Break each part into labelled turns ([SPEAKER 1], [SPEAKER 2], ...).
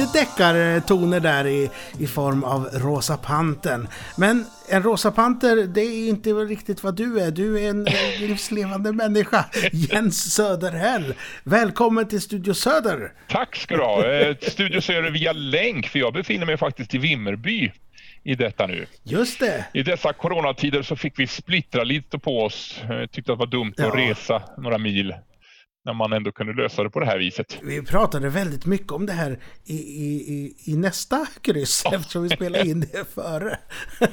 [SPEAKER 1] lite deckartoner där i, i form av Rosa Pantern. Men en Rosa Panter, det är inte riktigt vad du är. Du är en livslevande människa. Jens Söderhäll. Välkommen till Studio Söder.
[SPEAKER 2] Tack ska du ha. Eh, Studio Söder via länk, för jag befinner mig faktiskt i Vimmerby i detta nu.
[SPEAKER 1] Just det.
[SPEAKER 2] I dessa coronatider så fick vi splittra lite på oss. Jag tyckte att det var dumt ja. att resa några mil när man ändå kunde lösa det på det här viset.
[SPEAKER 1] Vi pratade väldigt mycket om det här i, i, i nästa kryss oh. eftersom vi spelade in det före.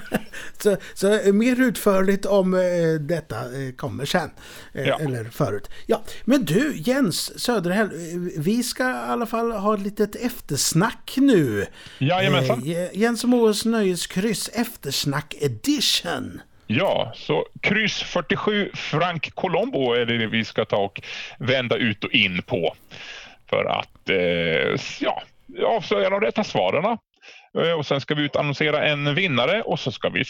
[SPEAKER 1] så, så mer utförligt om eh, detta eh, kommer sen. Eh, ja. Eller förut. Ja, men du Jens Söderhäll, vi ska i alla fall ha ett litet eftersnack nu.
[SPEAKER 2] Jajamensan.
[SPEAKER 1] Jens och Moes nöjeskryss eftersnack edition.
[SPEAKER 2] Ja, så kryss 47 Frank Colombo är det vi ska ta och vända ut och in på. För att eh, ja, avslöja de rätta svaren. Eh, och sen ska vi utannonsera en vinnare och så ska vi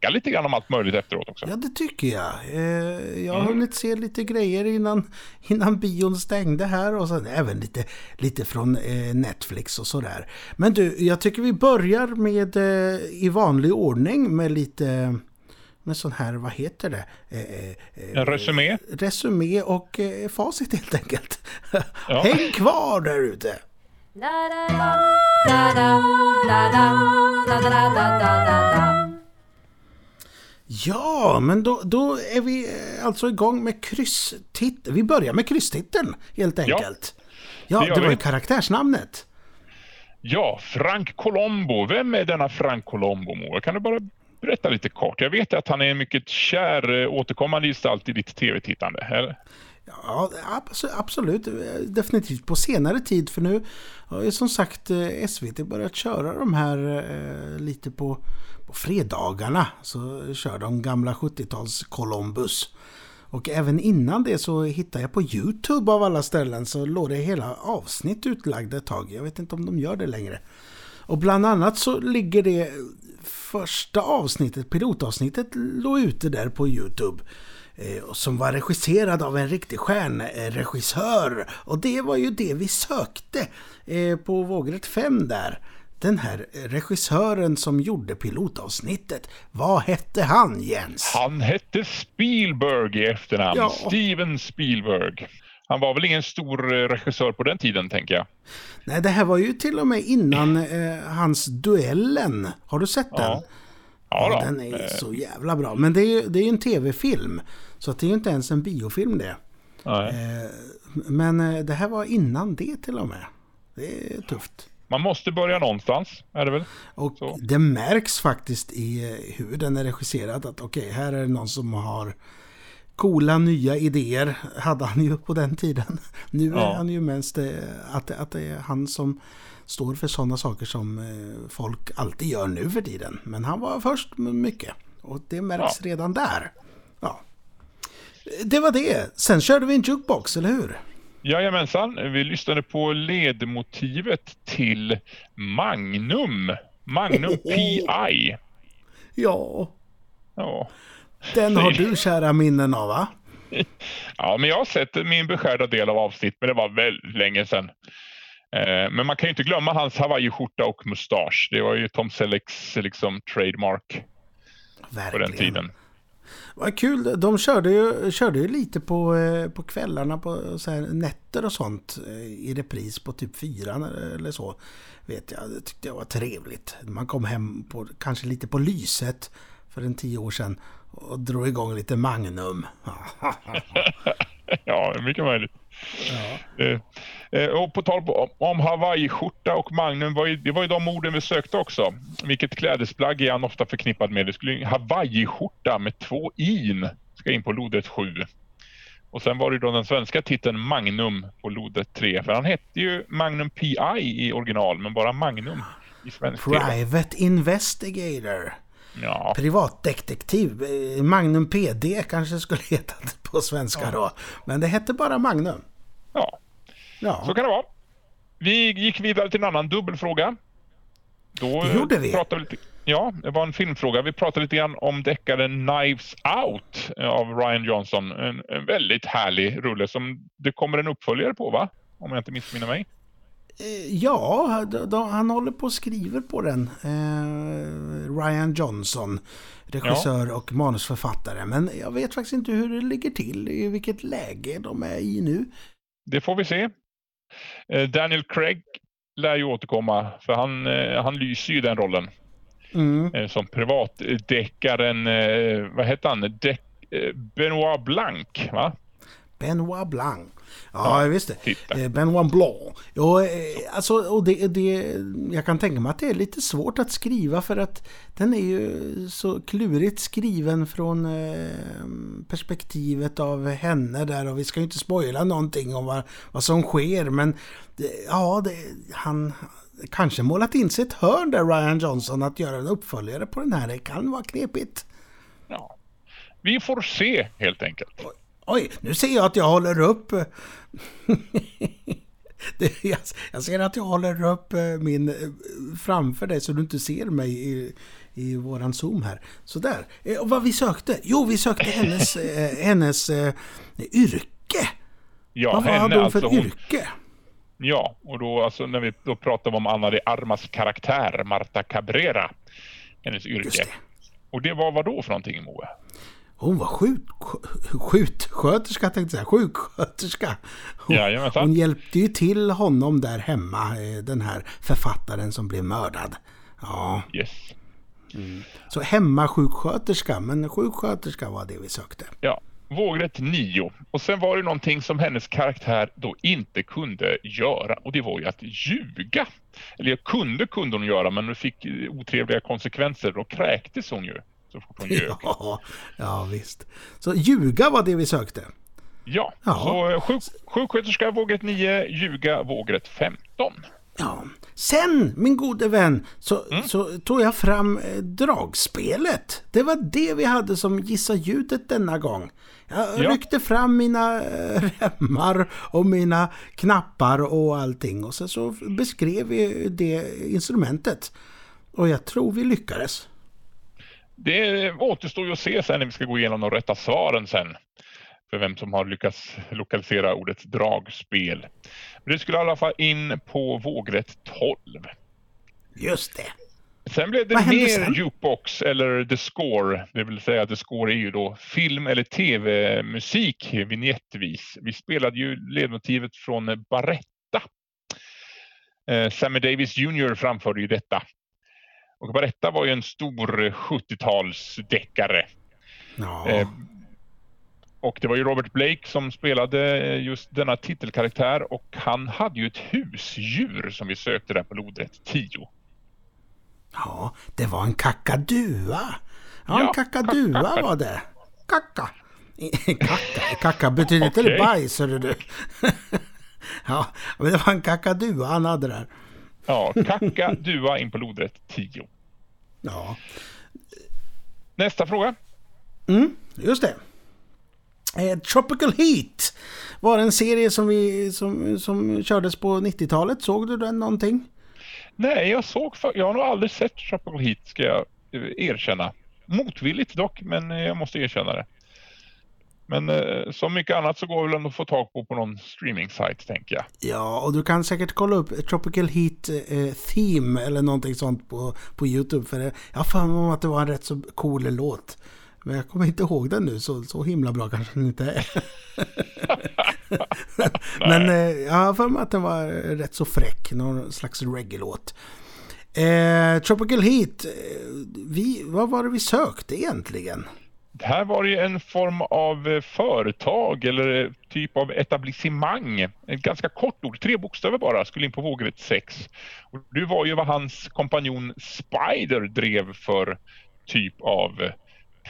[SPEAKER 2] snacka lite grann om allt möjligt efteråt också.
[SPEAKER 1] Ja, det tycker jag. Eh, jag har mm. hunnit se lite grejer innan, innan bion stängde här och sen även lite, lite från eh, Netflix och sådär. Men du, jag tycker vi börjar med eh, i vanlig ordning med lite med sån här, vad heter det?
[SPEAKER 2] en resumé?
[SPEAKER 1] Resumé och facit helt enkelt. Ja. Häng kvar där ute! Ja, men då, då är vi alltså igång med krysstiteln. Vi börjar med krysstiteln helt enkelt. Ja, ja det, det var ju karaktärsnamnet.
[SPEAKER 2] Ja, Frank Colombo. Vem är denna Frank Colombo, Moa? Kan du bara berätta lite kort? Jag vet att han är en mycket kär återkommande gestalt i ditt tv-tittande, eller?
[SPEAKER 1] Ja, absolut. Eh, definitivt på senare tid. För nu har ju som sagt eh, SVT börjat köra de här eh, lite på, på fredagarna. Så kör de gamla 70-tals Columbus. Och även innan det så hittade jag på Youtube av alla ställen så låg det hela avsnitt utlagda ett tag. Jag vet inte om de gör det längre. Och bland annat så ligger det första avsnittet, pilotavsnittet, låg ute där på Youtube. Eh, som var regisserad av en riktig stjärnregissör. Och det var ju det vi sökte eh, på vågrätt 5 där. Den här regissören som gjorde pilotavsnittet, vad hette han Jens?
[SPEAKER 2] Han hette Spielberg i efternamn, ja. Steven Spielberg. Han var väl ingen stor eh, regissör på den tiden tänker jag.
[SPEAKER 1] Nej, det här var ju till och med innan eh, hans Duellen. Har du sett den? Ja. Ja den är så jävla bra. Men det är ju det är en tv-film. Så det är ju inte ens en biofilm det. Eh, men eh, det här var innan det till och med. Det är tufft.
[SPEAKER 2] Man måste börja någonstans, är det väl?
[SPEAKER 1] Och så. det märks faktiskt i eh, hur den är regisserad att okej, okay, här är det någon som har coola nya idéer hade han ju på den tiden. Nu ja. är han ju mest att, att det är han som står för sådana saker som folk alltid gör nu för tiden. Men han var först med mycket. Och det märks ja. redan där. Det var det. Sen körde vi en jukebox, eller hur?
[SPEAKER 2] Jajamensan. Vi lyssnade på ledmotivet till Magnum. Magnum PI.
[SPEAKER 1] Ja. Ja. Den har du kära minnen av, va?
[SPEAKER 2] Ja, men jag har sett min beskärda del av avsnitt, men det var väldigt länge sedan. Eh, men man kan ju inte glömma hans hawaiiskjorta och mustasch. Det var ju Tom Sellecks liksom, trademark Verkligen. på den tiden.
[SPEAKER 1] Vad kul, de körde ju, körde ju lite på, eh, på kvällarna på så här, nätter och sånt eh, i repris på typ fyran eller så. Vet jag, det tyckte jag var trevligt. Man kom hem på, kanske lite på lyset för en tio år sedan och drog igång lite Magnum.
[SPEAKER 2] ja, mycket möjligt. Ja. Eh, eh, och på tal om Hawaii-skjorta och Magnum, var ju, det var ju de orden vi sökte också. Vilket klädesplagg är han ofta förknippad med? Det skulle Hawaii-skjorta med två in ska in på lodet 7. Och sen var det då den svenska titeln Magnum på lodet 3. För han hette ju Magnum PI i original, men bara Magnum i svensk
[SPEAKER 1] Private TV. Investigator. Ja. Privatdetektiv. Eh, Magnum PD kanske skulle heta på svenska ja. då. Men det hette bara Magnum.
[SPEAKER 2] Ja. Ja, så kan det vara. Vi gick vidare till en annan dubbelfråga.
[SPEAKER 1] Då det gjorde vi.
[SPEAKER 2] Pratade vi lite, Ja, det var en filmfråga. Vi pratade lite grann om deckaren Knives Out av Ryan Johnson. En, en väldigt härlig rulle som det kommer en uppföljare på va? Om jag inte missminner mig.
[SPEAKER 1] Eh, ja, han håller på och skriver på den. Eh, Ryan Johnson, regissör ja. och manusförfattare. Men jag vet faktiskt inte hur det ligger till, i vilket läge de är i nu.
[SPEAKER 2] Det får vi se. Eh, Daniel Craig lär ju återkomma, för han, han lyser ju den rollen. Mm. Som privatdeckaren, vad heter han? De Benoit Blanc, va?
[SPEAKER 1] Benoit Blanc. Ja, ja visst det. Titta. Eh, Benoit Blanc. Ja, eh, alltså, och det, det, jag kan tänka mig att det är lite svårt att skriva för att den är ju så klurigt skriven från eh, perspektivet av henne där och vi ska ju inte spoila någonting om vad, vad som sker men ja, det, han kanske målat in sig ett hörn där Ryan Johnson att göra en uppföljare på den här. Det kan vara knepigt.
[SPEAKER 2] Ja, vi får se helt enkelt.
[SPEAKER 1] Oj, nu ser jag att jag håller upp... jag, ser att jag håller upp eh, min eh, framför dig så du inte ser mig i, i våran zoom här. Sådär. Eh, och vad vi sökte? Jo, vi sökte hennes, hennes yrke. Ja, vad hade hon för alltså, yrke?
[SPEAKER 2] Ja, och då, alltså, när vi då pratar om Anna de Armas karaktär, Marta Cabrera, hennes yrke. Det. Och det var vad då för någonting, Moe?
[SPEAKER 1] Hon var skjut, skjutsköterska tänkte jag säga, sjuksköterska. Hon, ja, hon hjälpte ju till honom där hemma, eh, den här författaren som blev mördad. Ja.
[SPEAKER 2] Yes.
[SPEAKER 1] Mm. Så hemmasjuksköterska, men sjuksköterska var det vi sökte.
[SPEAKER 2] Ja, vågrätt 9. Och sen var det någonting som hennes karaktär då inte kunde göra och det var ju att ljuga. Eller kunde kunde hon göra men det fick otrevliga konsekvenser. Då kräktes hon ju så fort hon ljög.
[SPEAKER 1] Ja, ja, visst. Så ljuga var det vi sökte?
[SPEAKER 2] Ja, ja. så eh, sjuk, sjuksköterska vågrätt 9, ljuga vågrätt 15.
[SPEAKER 1] Ja. Sen, min gode vän, så, mm. så tog jag fram eh, dragspelet. Det var det vi hade som Gissa ljudet denna gång. Jag ja. ryckte fram mina eh, remmar och mina knappar och allting. Och sen så beskrev vi det instrumentet. Och jag tror vi lyckades
[SPEAKER 2] det återstår ju att se sen när vi ska gå igenom de rätta svaren sen. För vem som har lyckats lokalisera ordet dragspel. Men det skulle i alla fall in på vågrätt 12.
[SPEAKER 1] Just det.
[SPEAKER 2] Sen blev det Vad mer jukebox eller the score. Det vill säga the score är ju då film eller tv-musik vignettvis. Vi spelade ju ledmotivet från Baretta. Eh, Sammy Davis Jr framförde ju detta och Baretta var ju en stor 70-talsdeckare. Ja. Eh, och det var ju Robert Blake som spelade just denna titelkaraktär och han hade ju ett husdjur som vi sökte där på lodrätt 10.
[SPEAKER 1] Ja, det var en kakadua. Ja, en ja, kakadua kaka. var det. Kacka. Kacka, kacka betyder inte okay. det bajs, hörru du. ja, men det var en kakadua han hade där.
[SPEAKER 2] Ja, kacka, dua in på lodrätt 10.
[SPEAKER 1] Ja.
[SPEAKER 2] Nästa fråga.
[SPEAKER 1] Mm, just det. Eh, Tropical Heat var en serie som, vi, som, som kördes på 90-talet. Såg du den någonting?
[SPEAKER 2] Nej, jag såg jag har nog aldrig sett Tropical Heat ska jag eh, erkänna. Motvilligt dock, men jag måste erkänna det. Men eh, som mycket annat så går väl att få tag på på någon streaming-sajt tänker jag.
[SPEAKER 1] Ja, och du kan säkert kolla upp Tropical Heat eh, Theme eller någonting sånt på, på YouTube. För det, jag har för mig att det var en rätt så cool låt. Men jag kommer inte ihåg den nu, så, så himla bra kanske den inte är. Men eh, jag har för mig att den var rätt så fräck, någon slags reggae-låt. Eh, Tropical Heat, eh, vi, vad var det vi sökte egentligen?
[SPEAKER 2] Här var det en form av eh, företag eller eh, typ av etablissemang. Ett ganska kort ord, tre bokstäver bara, skulle in på vågrätt 6. Och det var ju vad hans kompanjon Spider drev för typ av eh,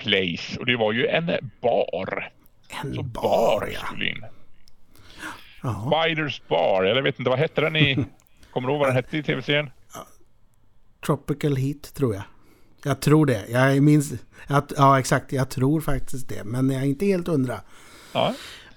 [SPEAKER 2] place. Och det var ju en bar.
[SPEAKER 1] En Så bar, bar ja. skulle in.
[SPEAKER 2] Jaha. Spiders bar, jag vet inte, vad hette den i... Kommer du ihåg vad den hette i tv-serien?
[SPEAKER 1] Tropical Heat tror jag. Jag tror det. Jag minns... Att, ja, exakt. Jag tror faktiskt det. Men jag är inte helt undra.
[SPEAKER 2] Ja.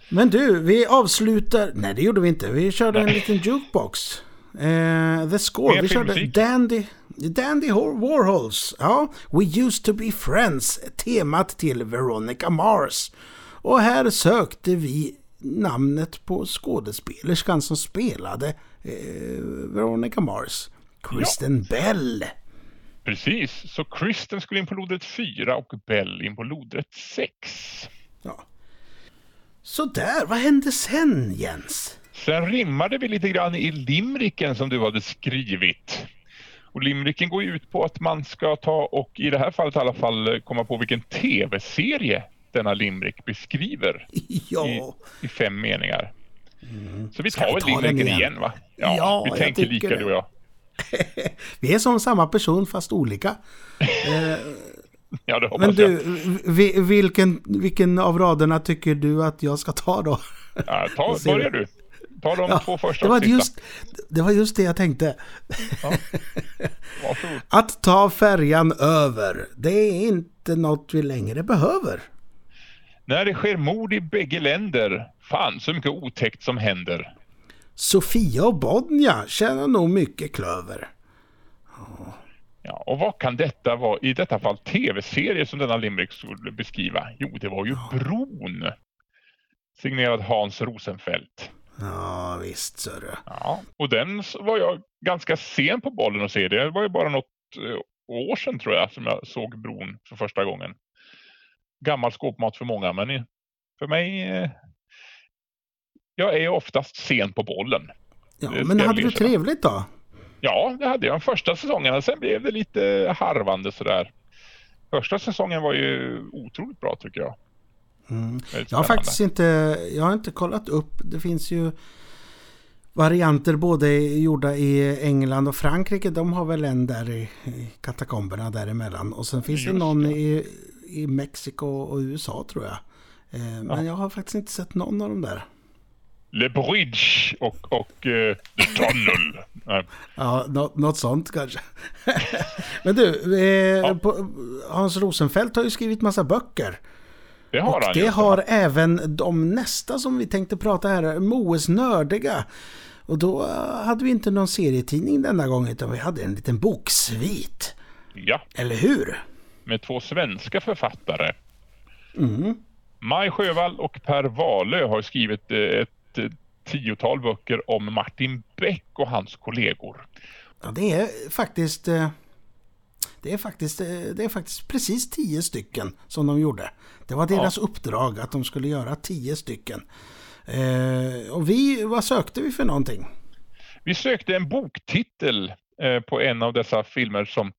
[SPEAKER 1] Men du, vi avslutar... Nej, det gjorde vi inte. Vi körde en liten jukebox. Eh, the Score. Vi körde. Dandy, Dandy Warhols. Ja, We used to be friends. Temat till Veronica Mars. Och här sökte vi namnet på skådespelerskan som spelade eh, Veronica Mars. Kristen Bell.
[SPEAKER 2] Precis, så Kristen skulle in på lodrätt 4 och Bell in på lodrätt 6.
[SPEAKER 1] Ja. Så där, vad hände sen Jens?
[SPEAKER 2] Sen rimmade vi lite grann i limriken som du hade skrivit. Och limriken går ut på att man ska ta och i det här fallet i alla fall komma på vilken tv-serie denna limrik beskriver
[SPEAKER 1] Ja,
[SPEAKER 2] i, i fem meningar. Så vi tar
[SPEAKER 1] vi
[SPEAKER 2] väl limriken
[SPEAKER 1] igen?
[SPEAKER 2] igen, va?
[SPEAKER 1] Ja,
[SPEAKER 2] vi
[SPEAKER 1] jag
[SPEAKER 2] tänker lika
[SPEAKER 1] det.
[SPEAKER 2] du och jag.
[SPEAKER 1] vi är som samma person fast olika.
[SPEAKER 2] Ja, det hoppas
[SPEAKER 1] Men
[SPEAKER 2] jag.
[SPEAKER 1] du, vi, vilken, vilken av raderna tycker du att jag ska ta då?
[SPEAKER 2] Ja, ta, börja du. Ta de
[SPEAKER 1] Ja,
[SPEAKER 2] två första
[SPEAKER 1] det, var just, det var just det jag tänkte.
[SPEAKER 2] Varsågod.
[SPEAKER 1] Att ta färjan över, det är inte något vi längre behöver.
[SPEAKER 2] När det sker mord i bägge länder, fan så mycket otäckt som händer.
[SPEAKER 1] Sofia och Bodnia tjänar nog mycket klöver.
[SPEAKER 2] Ja, och vad kan detta vara i detta fall tv-serie som denna limerick skulle beskriva? Jo, det var ju Bron. Signerad Hans Rosenfeldt.
[SPEAKER 1] Ja, visst sörru.
[SPEAKER 2] Ja, och den var jag ganska sen på bollen att se. Det var ju bara något eh, år sedan tror jag som jag såg Bron för första gången. Gammal skåpmat för många, men för mig... Jag är oftast sen på bollen.
[SPEAKER 1] Ja,
[SPEAKER 2] Det
[SPEAKER 1] men hade du trevligt då?
[SPEAKER 2] Ja, det hade jag. De första säsongerna. Sen blev det lite harvande sådär. Första säsongen var ju otroligt bra tycker jag.
[SPEAKER 1] Mm. Jag har faktiskt inte, jag har inte kollat upp. Det finns ju varianter både gjorda i England och Frankrike. De har väl en där i, i katakomberna däremellan. Och sen finns det
[SPEAKER 2] Just
[SPEAKER 1] någon
[SPEAKER 2] det.
[SPEAKER 1] i, i Mexiko och USA tror jag. Eh, men jag har faktiskt inte sett någon av dem där.
[SPEAKER 2] Le Bridge och, och uh, The Tunnel. Nej,
[SPEAKER 1] Ja, nå- något sånt kanske. men du, eh, på, Hans Rosenfeldt har ju skrivit massa böcker.
[SPEAKER 2] det har
[SPEAKER 1] Och
[SPEAKER 2] han
[SPEAKER 1] det har även de nästa som vi tänkte prata här, Moes Nördiga. Och då eh, hade vi inte någon serietidning denna gång utan vi hade en liten boksvit.
[SPEAKER 2] Ja,
[SPEAKER 1] Eller hur?
[SPEAKER 2] med två svenska författare.
[SPEAKER 1] Mm.
[SPEAKER 2] Maj Sjövall och Per Wahlöö har skrivit eh, ett eh, tiotal böcker om Martin Beck och hans kollegor.
[SPEAKER 1] Ja, det är faktiskt... eh, Det är faktiskt, eh, det är faktiskt precis tio stycken som de gjorde. Det var deras uppdrag att de skulle göra tio stycken. Och vi, vad sökte vi för någonting?
[SPEAKER 2] Vi sökte en boktitel på en av dessa filmer som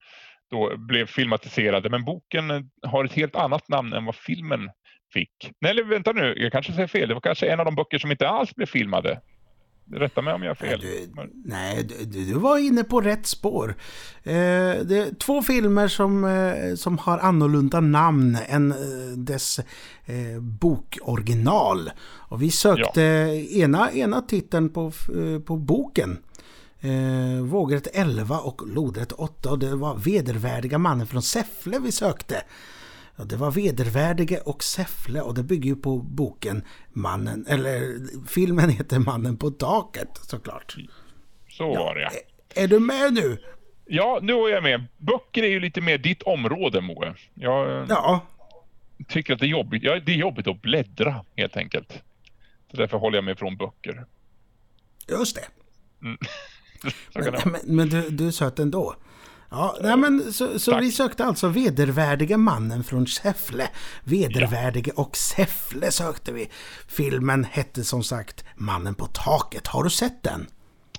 [SPEAKER 2] då blev filmatiserade. Men boken har ett helt annat namn än vad filmen fick. Nej, eller vänta nu, jag kanske säger fel. Det var kanske en av de böcker som inte alls blev filmade. Rätta mig om jag har fel.
[SPEAKER 1] Du, nej, du, du var inne på rätt spår. Eh, det är två filmer som, eh, som har annorlunda namn än eh, dess eh, bokoriginal. Och vi sökte ena, ena titeln på, eh, på boken. Eh, vågrätt 11 och lodrätt 8 och det var Vedervärdiga mannen från Säffle vi sökte. Ja, det var Vedervärdige och Säffle och det bygger ju på boken Mannen, eller filmen heter Mannen på taket såklart.
[SPEAKER 2] Så var det ja.
[SPEAKER 1] Är du med nu?
[SPEAKER 2] Ja, nu är jag med. Böcker är ju lite mer ditt område Moe. Jag eh,
[SPEAKER 1] Ja,
[SPEAKER 2] tycker att det är jobbigt. Ja, det är jobbigt att bläddra helt enkelt. Så därför håller jag mig från böcker.
[SPEAKER 1] just det.
[SPEAKER 2] Det
[SPEAKER 1] Men, men, men du, du är söt ändå. Ja, nej men så, så vi sökte alltså Vedervärdige mannen från Säffle. Vedervärdige och Säffle sökte vi. Filmen hette som sagt Mannen på taket. Har du sett den?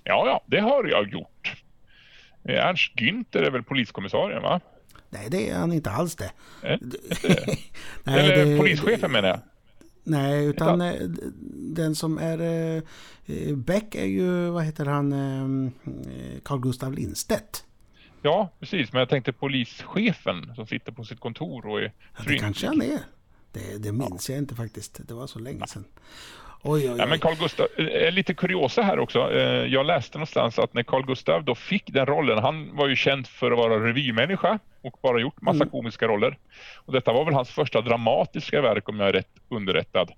[SPEAKER 2] Ja, ja, det har jag gjort. Eh, Ernst Günther är väl poliskommissarien va?
[SPEAKER 1] Nej, det är han inte alls det.
[SPEAKER 2] Eh,
[SPEAKER 1] Nej,
[SPEAKER 2] Eller
[SPEAKER 1] det-
[SPEAKER 2] polischefen menar jag.
[SPEAKER 1] Nej, utan eh, den som är Beck är ju, vad heter han, Carl Gustav Lindstedt.
[SPEAKER 2] Ja, precis. Men jag tänkte polischefen som sitter på sitt kontor och är
[SPEAKER 1] Ja, det kanske han är. Det, det minns jag inte faktiskt. Det var så länge sedan. Oj, oj,
[SPEAKER 2] Ja, men
[SPEAKER 1] oj.
[SPEAKER 2] Carl Gustav, eh, lite kuriosa här också. Eh, Jag läste någonstans att när Carl Gustav då fick den rollen, han var ju känd för att vara revymänniska och bara gjort massa
[SPEAKER 1] Mm.
[SPEAKER 2] komiska roller. Och detta var väl hans första dramatiska verk om jag är rätt underrättad.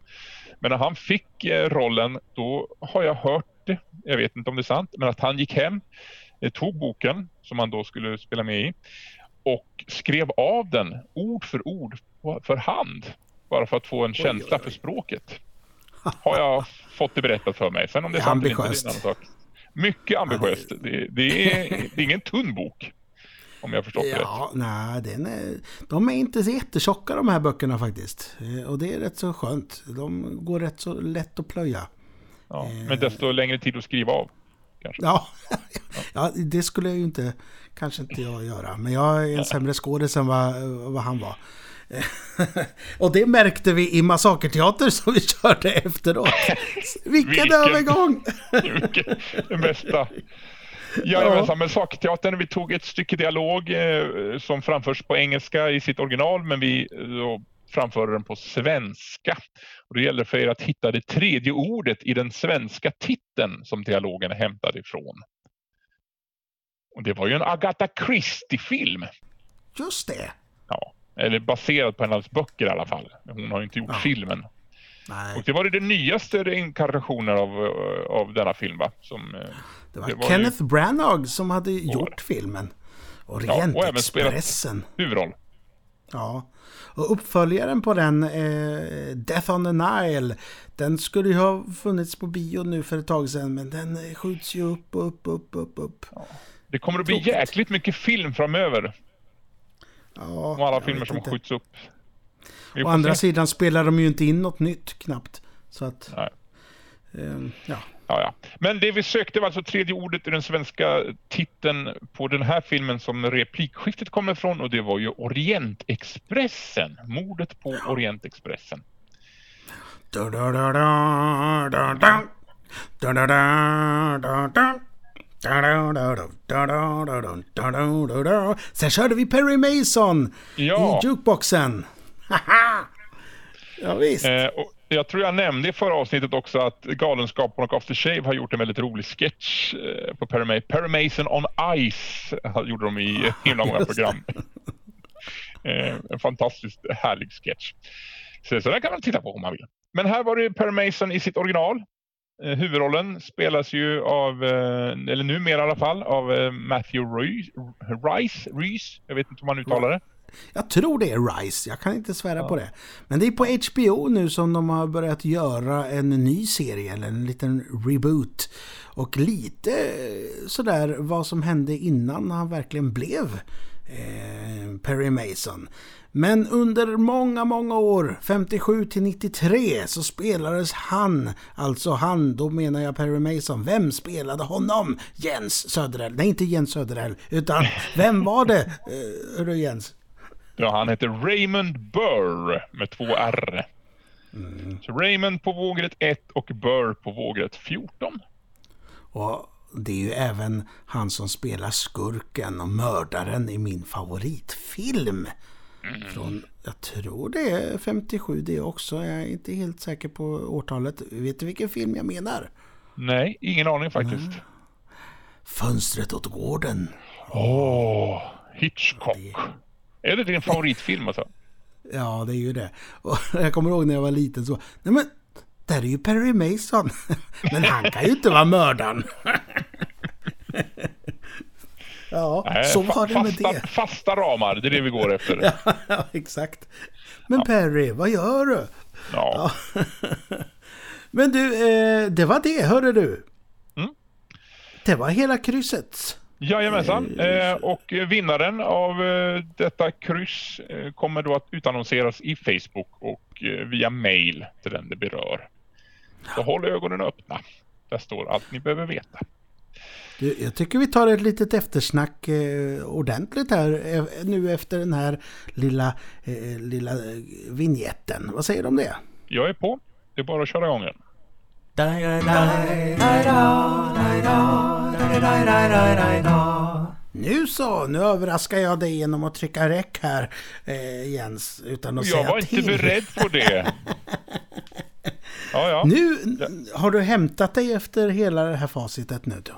[SPEAKER 2] Men när han fick eh, rollen, då har jag hört det, jag vet inte om det är sant, men att han gick hem, eh, tog boken som han då skulle spela med i och skrev av den ord för ord för hand. Bara för att få en känsla oj, oj. för språket. Har jag fått det berättat för mig. Sen om det är sant eller inte, det är en annan sak. Mycket ambitiöst. Det, det, är, det är ingen tunn bok. Om jag förstått ja, rätt.
[SPEAKER 1] Nej, den är, de är inte så jättetjocka de här böckerna faktiskt. Eh, och det är rätt så skönt. De går rätt så lätt att plöja.
[SPEAKER 2] Ja, men desto längre tid att skriva av.
[SPEAKER 1] Kanske. Ja, ja, det skulle jag ju inte, kanske inte jag göra. Men jag är en sämre skådis än vad, vad han var. och det märkte vi i Massakerteater som vi körde efteråt. Vilken, Vilken övergång!
[SPEAKER 2] Den bästa. Jajamensan, ja. men Sakteatern, vi tog ett stycke dialog eh, som framförs på engelska i sitt original, men vi eh, framförde den på svenska. Och det gäller för er att hitta det tredje ordet i den svenska titeln som dialogen är hämtad ifrån. Och det var ju en Agatha Christie-film.
[SPEAKER 1] Just det.
[SPEAKER 2] Ja, eller baserad på hennes böcker i alla fall. Hon har ju inte gjort ja. filmen. Nej. Och det var det den nyaste inkarnationen av, av denna film va? Som,
[SPEAKER 1] eh, det var, det var Kenneth ju... Branagh som hade gjort filmen. Orientexpressen.
[SPEAKER 2] Ja, huvudroll.
[SPEAKER 1] Ja. Och uppföljaren på den, eh, Death on the Nile, den skulle ju ha funnits på bio nu för ett tag sedan, men den skjuts ju upp, upp, upp, upp, upp. Ja.
[SPEAKER 2] Det kommer att bli Tråkigt. jäkligt mycket film framöver. Ja, Om alla filmer som inte. skjuts upp.
[SPEAKER 1] Å andra se. sidan spelar de ju inte in något nytt knappt. Så att... Nej. Eh, ja.
[SPEAKER 2] Ja, ja. Men det vi sökte var alltså tredje ordet i den svenska titeln på den här filmen som replikskiftet kommer ifrån och det var ju Orientexpressen. Mordet på Orientexpressen.
[SPEAKER 1] Sen körde vi Perry Mason ja. i jukeboxen. ja, visst.
[SPEAKER 2] Eh, och jag tror jag nämnde i förra avsnittet också att Galenskaparna och After Shave har gjort en väldigt rolig sketch eh, på Perry, May Perry Mason on Ice gjorde de i himla många program. Eh, en fantastiskt härlig sketch. Så, så den kan man titta på om man vill. Men här var det Perry Mason i sitt original. Eh, huvudrollen spelas ju av, eller numera i alla fall, av Matthew Rice. Rice, jag vet inte hur man uttalar det.
[SPEAKER 1] Jag tror det är Rise, jag kan inte svära ja. på det. Men det är på HBO nu som de har börjat göra en ny serie, eller en liten reboot. Och lite sådär vad som hände innan han verkligen blev eh, Perry Mason. Men under många, många år, 57 till 93, så spelades han, alltså han, då menar jag Perry Mason. Vem spelade honom? Jens Söderell. Nej, inte Jens Söderell, utan vem var det? Eh, hörru Jens?
[SPEAKER 2] Ja, han heter Raymond Burr med två R. Mm. Så Raymond på vågrätt 1 och Burr på vågrätt 14.
[SPEAKER 1] Och det är ju även han som spelar skurken och mördaren i min favoritfilm. Mm. Från, jag tror det är 57 det också. Jag är inte helt säker på årtalet. Vet du vilken film jag menar?
[SPEAKER 2] Nej, ingen aning faktiskt. Mm.
[SPEAKER 1] Fönstret åt gården.
[SPEAKER 2] Åh, oh, Hitchcock. Det... Är det din favoritfilm alltså?
[SPEAKER 1] Ja, det är ju det. Och jag kommer ihåg när jag var liten så, nej men, där är ju Perry Mason. Men han kan ju inte vara mördaren. Ja, nej, så var det med
[SPEAKER 2] fasta,
[SPEAKER 1] det.
[SPEAKER 2] Fasta ramar, det är det vi går efter.
[SPEAKER 1] ja, exakt. Men ja. Perry, vad gör du? Ja. ja. Men du, eh, det var det, hörde du. Mm. Det var hela krysset.
[SPEAKER 2] Jajamensan, eh, och vinnaren av eh, detta kryss eh, kommer då att utannonseras i Facebook och via mail till den det berör. Så håll ögonen öppna. Där står allt ni behöver veta.
[SPEAKER 1] Du, jag tycker vi tar ett litet eftersnack eh, ordentligt här eh, nu efter den här lilla, eh, lilla vignetten. Vad säger du om det?
[SPEAKER 2] Jag är på. Det är bara att köra igång den.
[SPEAKER 1] Nu så, nu överraskar jag dig genom att trycka räck här eh, Jens. Utan att
[SPEAKER 2] jag
[SPEAKER 1] säga
[SPEAKER 2] var inte beredd på det.
[SPEAKER 1] Ja, ja. Nu har du hämtat dig efter hela det här facitet nu då?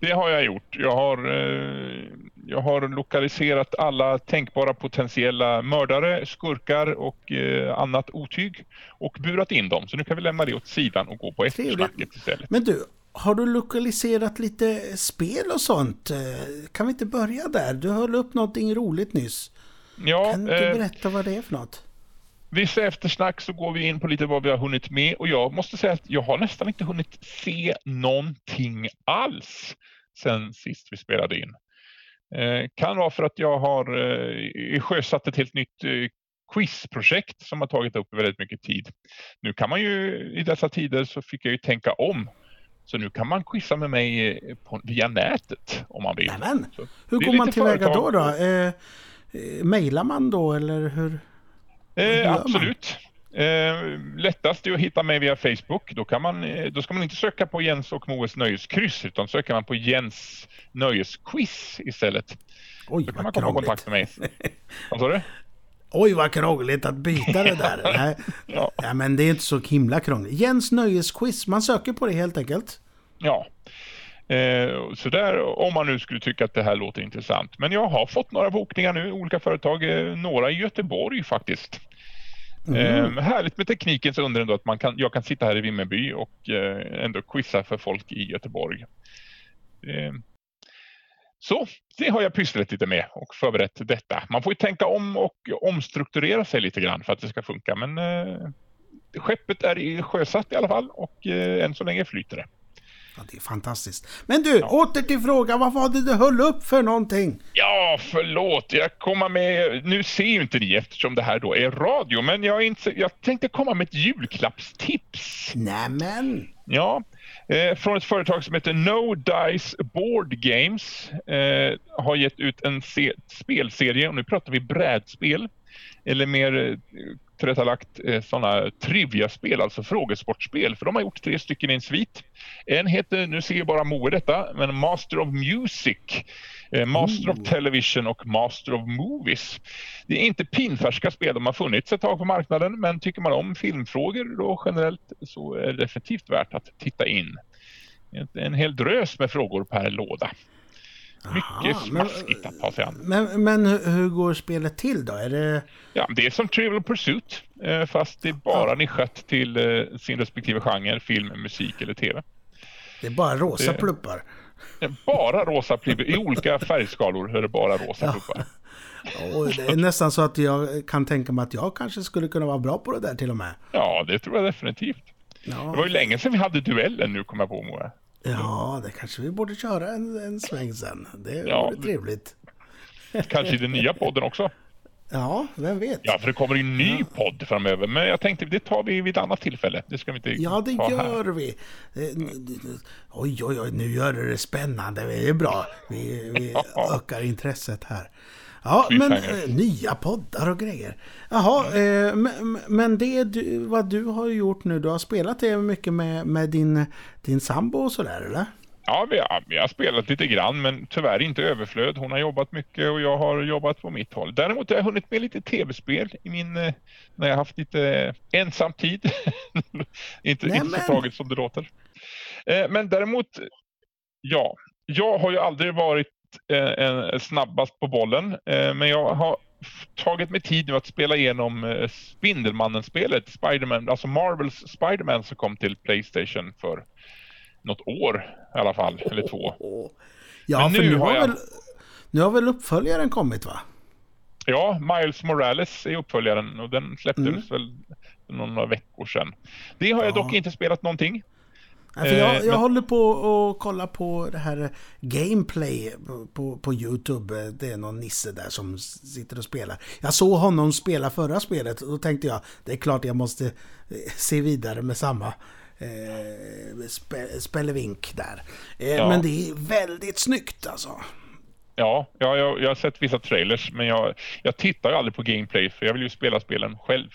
[SPEAKER 2] Det har jag gjort. Jag har, eh, jag har lokaliserat alla tänkbara potentiella mördare, skurkar och eh, annat otyg och burat in dem. Så nu kan vi lämna det åt sidan och gå på eftersnacket istället.
[SPEAKER 1] Men du, har du lokaliserat lite spel och sånt? Kan vi inte börja där? Du höll upp någonting roligt nyss. Ja, kan du berätta vad det är för något?
[SPEAKER 2] Vissa eftersnack så går vi in på lite vad vi har hunnit med och jag måste säga att jag har nästan inte hunnit se någonting alls sen sist vi spelade in. Eh, kan vara för att jag har eh, sjösatt ett helt nytt eh, quizprojekt som har tagit upp väldigt mycket tid. Nu kan man ju i dessa tider så fick jag ju tänka om. Så nu kan man quizza med mig eh, på, via nätet om man vill.
[SPEAKER 1] Nämen, hur går man tillväga då? då? Eh, eh, mailar man då eller hur?
[SPEAKER 2] Eh, absolut. Eh, lättast är att hitta mig via Facebook. Då, kan man, eh, då ska man inte söka på Jens och Moes nöjeskryss utan söker man på Jens nöjesquiz istället.
[SPEAKER 1] Oj,
[SPEAKER 2] då
[SPEAKER 1] kan
[SPEAKER 2] man komma i kontakt med mig. Vad sa du?
[SPEAKER 1] Oj vad krångligt att byta det där. Nej. ja. ja. men det är inte så himla krångligt. Jens nöjesquiz, man söker på det helt enkelt.
[SPEAKER 2] Ja. Eh, så där om man nu skulle tycka att det här låter intressant. Men jag har fått några bokningar nu, olika företag, eh, några i Göteborg faktiskt. Mm. Eh, härligt med teknikens under ändå att man kan, jag kan sitta här i Vimmerby och eh, ändå quizza för folk i Göteborg. Eh, så det har jag pysslat lite med och förberett detta. Man får ju tänka om och omstrukturera sig lite grann för att det ska funka men eh, skeppet är sjösatt i alla fall och eh, än så länge flyter det.
[SPEAKER 1] Ja, det är fantastiskt. Men du, ja. åter till frågan. Vad var det du höll upp för någonting?
[SPEAKER 2] Ja, förlåt. Jag kommer med... Nu ser ju inte ni eftersom det här då är radio, men jag, inte, jag tänkte komma med ett julklappstips.
[SPEAKER 1] Nämen!
[SPEAKER 2] Ja, eh, från ett företag som heter No Dice Board Games. Eh, har gett ut en spelserie, och nu pratar vi brädspel. Eller mer eh, tillrättalagt eh, sådana trivia-spel, alltså frågesportspel. För de har gjort tre stycken i en svit. En heter, nu ser jag bara Moe detta, men Master of Music. Eh, Master mm. of Television och Master of Movies. Det är inte pinfärska spel, de har funnits ett tag på marknaden men tycker man om filmfrågor då generellt så är det definitivt värt att titta in. En hel drös med frågor per låda. Mycket Aha, smaskigt att ta sig an.
[SPEAKER 1] Men, men hur går spelet till då? Är det...
[SPEAKER 2] Ja, det är som Trivial Pursuit eh, fast det är bara nischat till eh, sin respektive genre, film, musik eller tv.
[SPEAKER 1] Det är bara rosa det... pluppar?
[SPEAKER 2] Bara rosa pluppar. I olika färgskalor är det bara rosa ja. pluppar.
[SPEAKER 1] Och det är nästan så att jag kan tänka mig att jag kanske skulle kunna vara bra på det där till och med.
[SPEAKER 2] Ja, det tror jag definitivt. Ja. Det var ju länge sedan vi hade duellen nu, kommer jag på Moa.
[SPEAKER 1] Ja, det kanske vi borde köra en, en sväng sen. Det ja, vore trevligt.
[SPEAKER 2] Kanske i den nya podden också.
[SPEAKER 1] Ja, vem vet.
[SPEAKER 2] Ja, för det kommer en ny ja. podd framöver. Men jag tänkte det tar vi vid ett annat tillfälle. Det ska vi inte
[SPEAKER 1] Ja, det gör här. vi. Eh, oj, oj, oj, nu gör det spännande. Det är bra. Vi, vi ökar intresset här. Ja, men äh, nya poddar och grejer. Jaha, äh, men, men det du, vad du har gjort nu, du har spelat det mycket med, med din, din sambo och sådär, eller?
[SPEAKER 2] Ja, vi har, vi har spelat lite grann, men tyvärr inte överflöd. Hon har jobbat mycket och jag har jobbat på mitt håll. Däremot har jag hunnit med lite tv-spel i min, eh, när jag haft lite ensam tid. inte, inte så taget som det låter. Men däremot, ja, jag har ju aldrig varit eh, snabbast på bollen. Eh, men jag har tagit mig tid nu att spela igenom eh, Spindelmannen-spelet, Spiderman, alltså Marvels Spiderman som kom till Playstation för något år i alla fall, eller två.
[SPEAKER 1] Ja, men för nu, har jag... väl, nu har väl uppföljaren kommit va?
[SPEAKER 2] Ja, Miles Morales är uppföljaren och den släpptes mm. väl några veckor sedan. Det har jag ja. dock inte spelat någonting.
[SPEAKER 1] Ja, för jag, jag men... håller på att kolla på det här gameplay på, på, på, Youtube. Det är någon nisse där som sitter och spelar. Jag såg honom spela förra spelet och då tänkte jag det är klart jag måste eh, se vidare med samma eh, spe, spelevink där. Eh, ja. Men det är väldigt snyggt alltså.
[SPEAKER 2] Ja, jag, jag, jag har sett vissa trailers men jag, jag tittar aldrig på gameplay för jag vill ju spela spelen själv.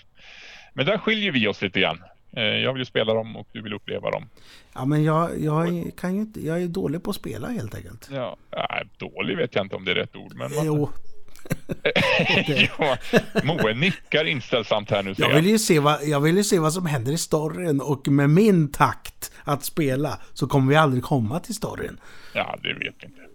[SPEAKER 2] Men där skiljer vi oss lite grann. Eh, jag vill ju spela dem och du vill uppleva dem.
[SPEAKER 1] Ja, men jag, jag, kan ju inte, jag är dålig på att spela helt enkelt.
[SPEAKER 2] Ja, nej, dålig vet jag inte om det är rätt ord. Men man...
[SPEAKER 1] Jo.
[SPEAKER 2] ja, Moe nickar inställsamt här nu.
[SPEAKER 1] Jag vill, ju se vad, jag vill ju se vad som händer i storyn och med min takt att spela så kommer vi aldrig komma till storyn.
[SPEAKER 2] Ja, det vet vi inte.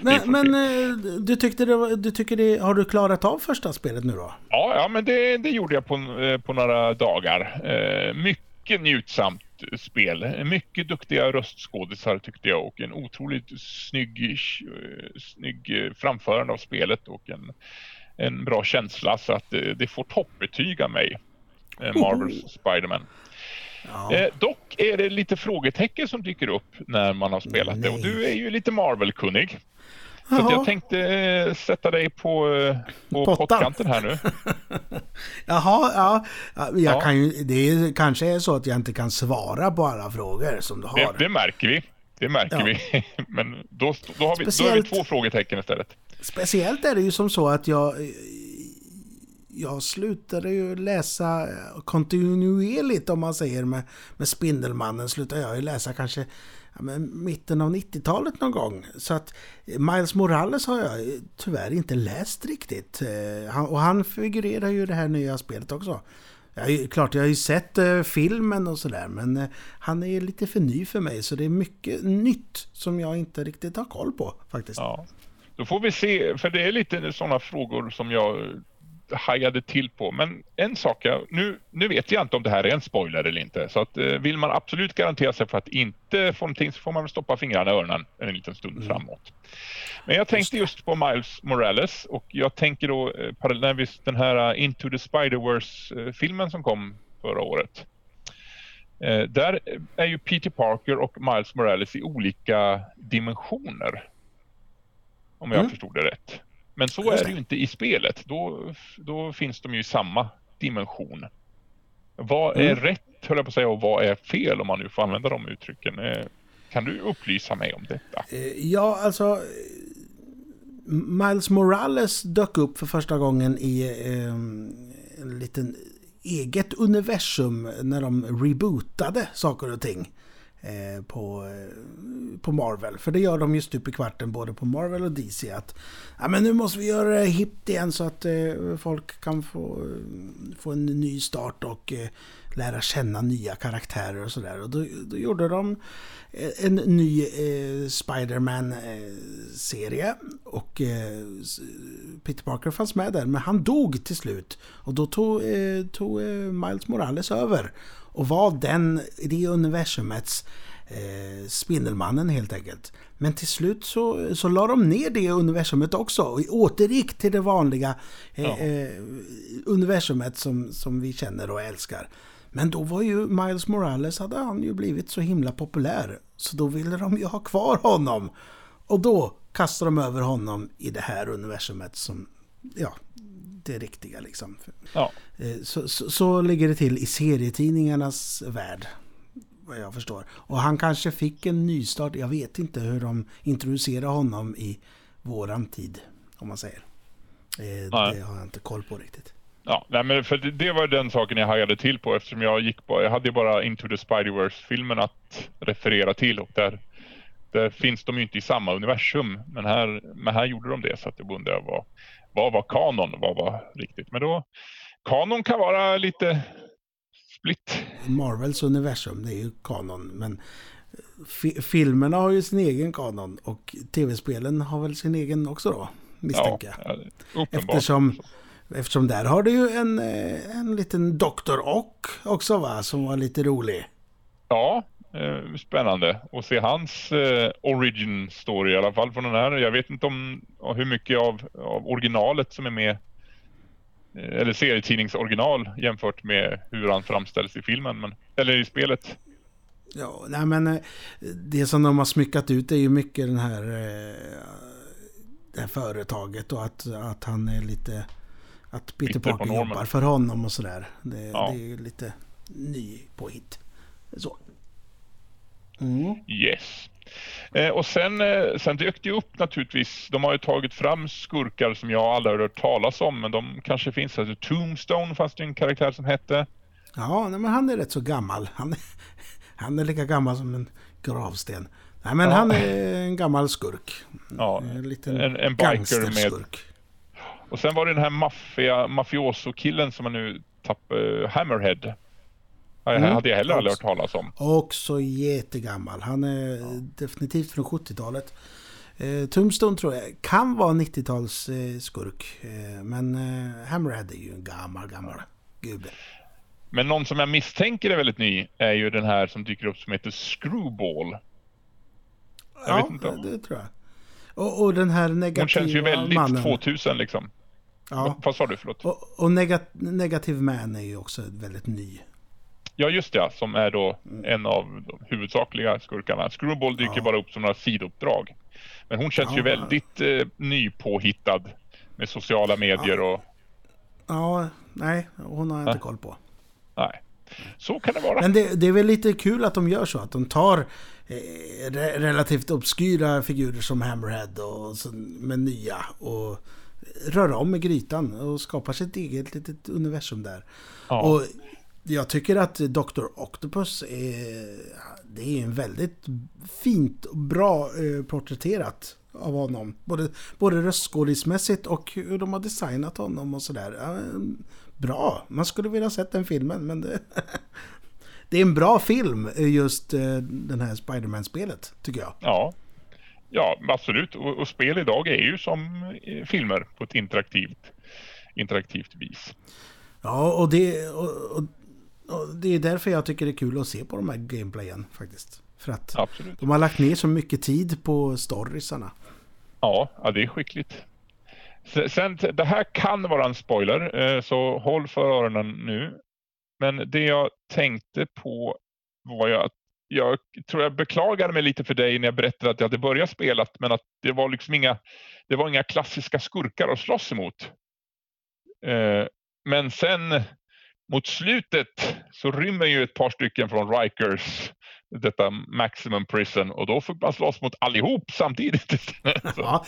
[SPEAKER 1] Nej. Men, eh, du tyckte det, du tycker det, har du klarat av första spelet nu då?
[SPEAKER 2] Ja, ja men det, det gjorde jag på, eh, på några dagar. Eh, mycket njutsamt spel. Mycket duktiga röstskådisar tyckte jag och en otroligt snygg, snygg framförande av spelet och en, en bra känsla så att det får toppbetyg av mig. Marvels Spiderman. Ja. Eh, dock är det lite frågetecken som dyker upp när man har spelat Nej. det och du är ju lite Marvel-kunnig. Så jag tänkte eh, sätta dig på, eh, på pottkanten här nu.
[SPEAKER 1] Jaha, ja. Jag ja. Kan ju, det är, kanske är så att jag inte kan svara på alla frågor som du har.
[SPEAKER 2] Det, det märker vi. Det märker ja. vi. Men då, då, har vi, speciellt, då är vi två frågetecken istället.
[SPEAKER 1] Speciellt är det ju som så att jag jag slutade ju läsa kontinuerligt om man säger med, med Spindelmannen slutade jag ju läsa kanske ja, mitten av 90-talet någon gång. Så att Miles Morales har jag tyvärr inte läst riktigt. Eh, och han figurerar ju i det här nya spelet också. Jag, klart, jag har ju sett eh, filmen och sådär men eh, han är lite för ny för mig så det är mycket nytt som jag inte riktigt har koll på faktiskt. Ja.
[SPEAKER 2] Då får vi se, för det är lite sådana frågor som jag hajade till på. Men en sak, jag, nu, nu vet jag inte om det här är en spoiler eller inte. Så att, eh, vill man absolut garantera sig för att inte få någonting så får man stoppa fingrarna i öronen en liten stund mm. framåt. Men jag tänkte just på Miles Morales och jag tänker då eh, den här uh, Into the Spider-Verse-filmen som kom förra året. Eh, där är ju Peter Parker och Miles Morales i olika dimensioner. Om jag mm. förstod det rätt. Men så är det ju inte i spelet. Då, då finns de ju i samma dimension. Vad är mm. rätt, höll jag på att säga, och vad är fel om man nu får använda de uttrycken? Eh, kan du upplysa mig om detta?
[SPEAKER 1] Eh, ja, alltså... Miles Morales dök upp för första gången i eh, en liten eget universum när de rebootade saker och ting. Eh, på, eh, på Marvel. För det gör de ju stup i kvarten både på Marvel och DC. Att ja, men nu måste vi göra det hippt igen så att eh, folk kan få, eh, få en ny start och eh, lära känna nya karaktärer och sådär. Och då, då gjorde de eh, en ny eh, Spiderman-serie och eh, Peter Parker fanns med där men han dog till slut och då tog, eh, tog Miles Morales över och var den, det universumets eh, Spindelmannen helt enkelt. Men till slut så, så la de ner det universumet också och återgick till det vanliga eh, ja. eh, universumet som, som vi känner och älskar. Men då var ju Miles Morales, hade han ju blivit så himla populär. Så då ville de ju ha kvar honom. Och då kastade de över honom i det här universumet som, ja, det riktiga liksom. Ja. Eh, så, så, så, ligger det till i serietidningarnas värld. Vad jag förstår. Och han kanske fick en nystart. Jag vet inte hur de introducerar honom i våran tid. Om man säger. Eh, det har jag inte koll på riktigt.
[SPEAKER 2] Ja, nej, men för det, det, var den saken jag hajade till på eftersom jag gick på, jag hade bara Into the Spider-Verse-filmen att referera till och där, där finns de ju inte i samma universum. Men här, men här gjorde de det så att jag undrar vad, vad var kanon vad var riktigt? Men då, kanon kan vara lite split.
[SPEAKER 1] Marvels universum, det är ju kanon, men fi filmerna har ju sin egen kanon och tv-spelen har väl sin egen också då, misstänker jag. Ja, eftersom, eftersom där har du ju en, eh, en liten Dr. Ock också va, som var lite rolig.
[SPEAKER 2] Ja, eh, spännande att se hans eh, origin story i alla fall från den här. Jag vet inte om hur mycket av, av originalet som är med eh, eller serietidningsoriginal jämfört med hur han framställs i filmen, men, eller i spelet.
[SPEAKER 1] Ja, nej men eh, det som de har smyckat ut är ju mycket den här eh, det här företaget och att, att han är lite att Peter Parker jobbar för honom och sådär. Det, ja. det är lite ny påhitt. Så.
[SPEAKER 2] Mm. Yes. Eh, och sen, eh, sen dök det upp naturligtvis, de har ju tagit fram skurkar som jag aldrig har hört talas om, men de kanske finns. Alltså Tombstone fanns det en karaktär som hette.
[SPEAKER 1] Ja, nej, men han är rätt så gammal. Han, han är lika gammal som en gravsten. Nej, men ja. han är en gammal skurk.
[SPEAKER 2] Ja, en en, en biker med... Och sen var det den här maffia, mafioso-killen som man nu tappade, Hammerhead. Det mm. hade jag heller aldrig hört talas om.
[SPEAKER 1] Också jättegammal. Han är ja. definitivt från 70-talet. Eh, Tombstone tror jag kan vara 90-tals eh, skurk. Eh, men eh, Hammerhead är ju en gammal, gammal gubbe.
[SPEAKER 2] Men någon som jag misstänker är väldigt ny är ju den här som dyker upp som heter Screwball.
[SPEAKER 1] Jag ja, det tror jag. Och, och, den här negativa Hon känns ju väldigt mannen.
[SPEAKER 2] 2000 liksom. Ja. Vad sa du? Förlåt.
[SPEAKER 1] Och, och negat, Negative Man är ju också väldigt ny.
[SPEAKER 2] Ja, just det. Som är då mm. en av de huvudsakliga skurkarna. Screwball dyker ja. bara upp som några sidouppdrag. Men hon känns ja. ju väldigt eh, nypåhittad med sociala medier och...
[SPEAKER 1] Ja, nej, hon har jag inte koll på.
[SPEAKER 2] Nej, så kan det vara.
[SPEAKER 1] Men det, det är väl lite kul att de gör så, att de tar eh, relativt obskyra figurer som Hammerhead och så, med nya och rör om med grytan och skapar sitt eget litet universum där. Ja. Och jag tycker att Dr. Octopus är, det är en väldigt fint och bra eh, porträtterat av honom. Både, både röstskådismässigt och hur de har designat honom och sådär. Bra, man skulle vilja ha sett den filmen men det, det är en bra film just eh, den här Spiderman-spelet tycker jag.
[SPEAKER 2] Ja, ja absolut. Och, och, spel idag är ju som eh, filmer på ett interaktivt, interaktivt vis.
[SPEAKER 1] Ja, och det, och, och, och det är därför jag tycker det är kul att se på de här gameplayen faktiskt. För att Absolut. de har lagt ner så mycket tid på storiesarna.
[SPEAKER 2] Ja, ja det är skickligt. Sen, det här kan vara en spoiler, eh, så håll för öronen nu. Men det jag tänkte på var ju att jag tror jag beklagade mig lite för dig när jag berättade att jag hade börjat spela, men att det var liksom inga, det var inga klassiska skurkar att slåss emot. Eh, men sen mot slutet så rymmer ju ett par stycken från Rikers detta Maximum Prison och då fick man slåss mot allihop samtidigt.
[SPEAKER 1] ja,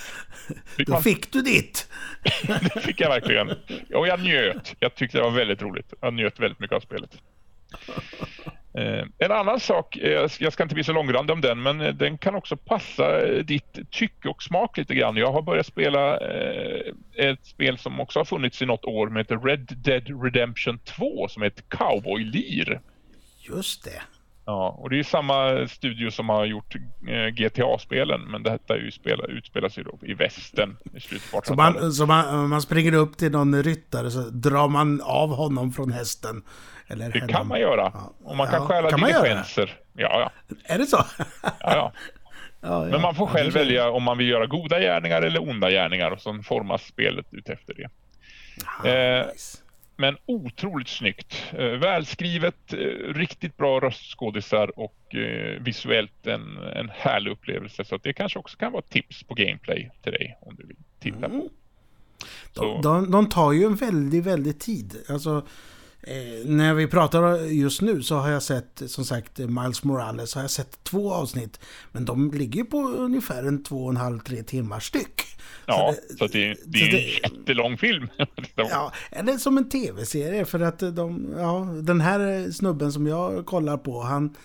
[SPEAKER 1] då man... fick du ditt.
[SPEAKER 2] det fick jag verkligen. Och jag njöt. Jag tyckte det var väldigt roligt. Jag njöt väldigt mycket av spelet. Eh, en annan sak, eh, jag ska inte bli så långrandig om den, men eh, den kan också passa ditt tycke och smak lite grann. Jag har börjat spela ett spel som också har funnits i något år, med heter Red Dead Redemption 2, som är ett cowboy-lir.
[SPEAKER 1] Just det.
[SPEAKER 2] Ja, och det är samma studio som har gjort eh, GTA-spelen, men detta är ju spela, utspelar sig då i västern i slutet på
[SPEAKER 1] Så, man, så man, man springer upp till någon ryttare så drar man av honom från hästen?
[SPEAKER 2] Eller det kan man göra. Ja. Och man kan ja, stjäla diligenser. Ja, ja.
[SPEAKER 1] Är det så?
[SPEAKER 2] ja, ja. Ja, Men man får själv välja om man vill göra goda gärningar eller onda gärningar och så formas spelet utefter det. Aha, eh, nice. Men otroligt snyggt. Eh, välskrivet, eh, riktigt bra röstskådisar och eh, visuellt en, en härlig upplevelse. Så det kanske också kan vara tips på gameplay till dig om du vill titta mm. på.
[SPEAKER 1] De, de, de, tar ju en väldigt, väldigt tid. Alltså, Eh, när vi pratar just nu så har jag sett, som sagt, Miles Morales har jag sett två avsnitt. Men de ligger på ungefär en två och en halv, tre timmar styck.
[SPEAKER 2] Ja, så det, så det, det är en jättelång film.
[SPEAKER 1] ja, eller som en tv-serie för att de, ja, den här snubben som jag kollar på, han,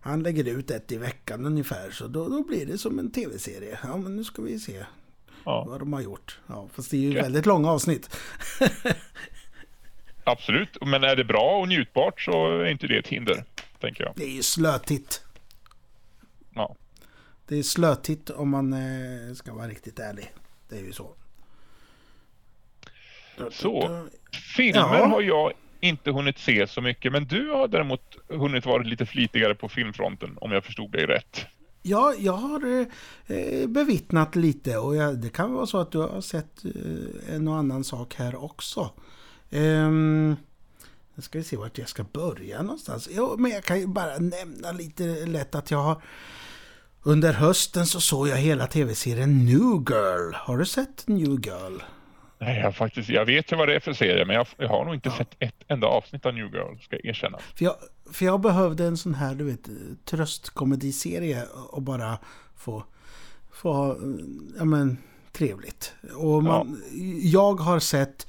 [SPEAKER 1] han lägger ut ett i veckan ungefär. Så då, då blir det som en tv-serie. Ja, men nu ska vi se ja. vad de har gjort. Ja, fast det är ju okay. väldigt långa avsnitt.
[SPEAKER 2] Absolut, men är det bra och njutbart så är inte det ett hinder, tänker jag.
[SPEAKER 1] Det är ju slötitt. Ja. Det är slötitt om man eh, ska vara riktigt ärlig. Det är ju så.
[SPEAKER 2] Så, filmer ja. har jag inte hunnit se så mycket, men du har däremot hunnit vara lite flitigare på filmfronten, om jag förstod dig rätt.
[SPEAKER 1] Ja, jag har eh, bevittnat lite och jag, det kan vara så att du har sett eh, en och annan sak här också. Um, nu ska vi se vart jag ska börja någonstans. Jo, men jag kan ju bara nämna lite lätt att jag har... Under hösten så såg jag hela tv-serien New Girl. Har du sett New Girl?
[SPEAKER 2] Nej, jag, faktiskt, jag vet ju vad det är för serie, men jag, jag har nog inte ja. sett ett enda avsnitt av New Girl, ska jag erkänna.
[SPEAKER 1] För jag, för jag behövde en sån här, du vet, tröstkomediserie och bara få, få ha, ja men, trevligt. Och man, ja. jag har sett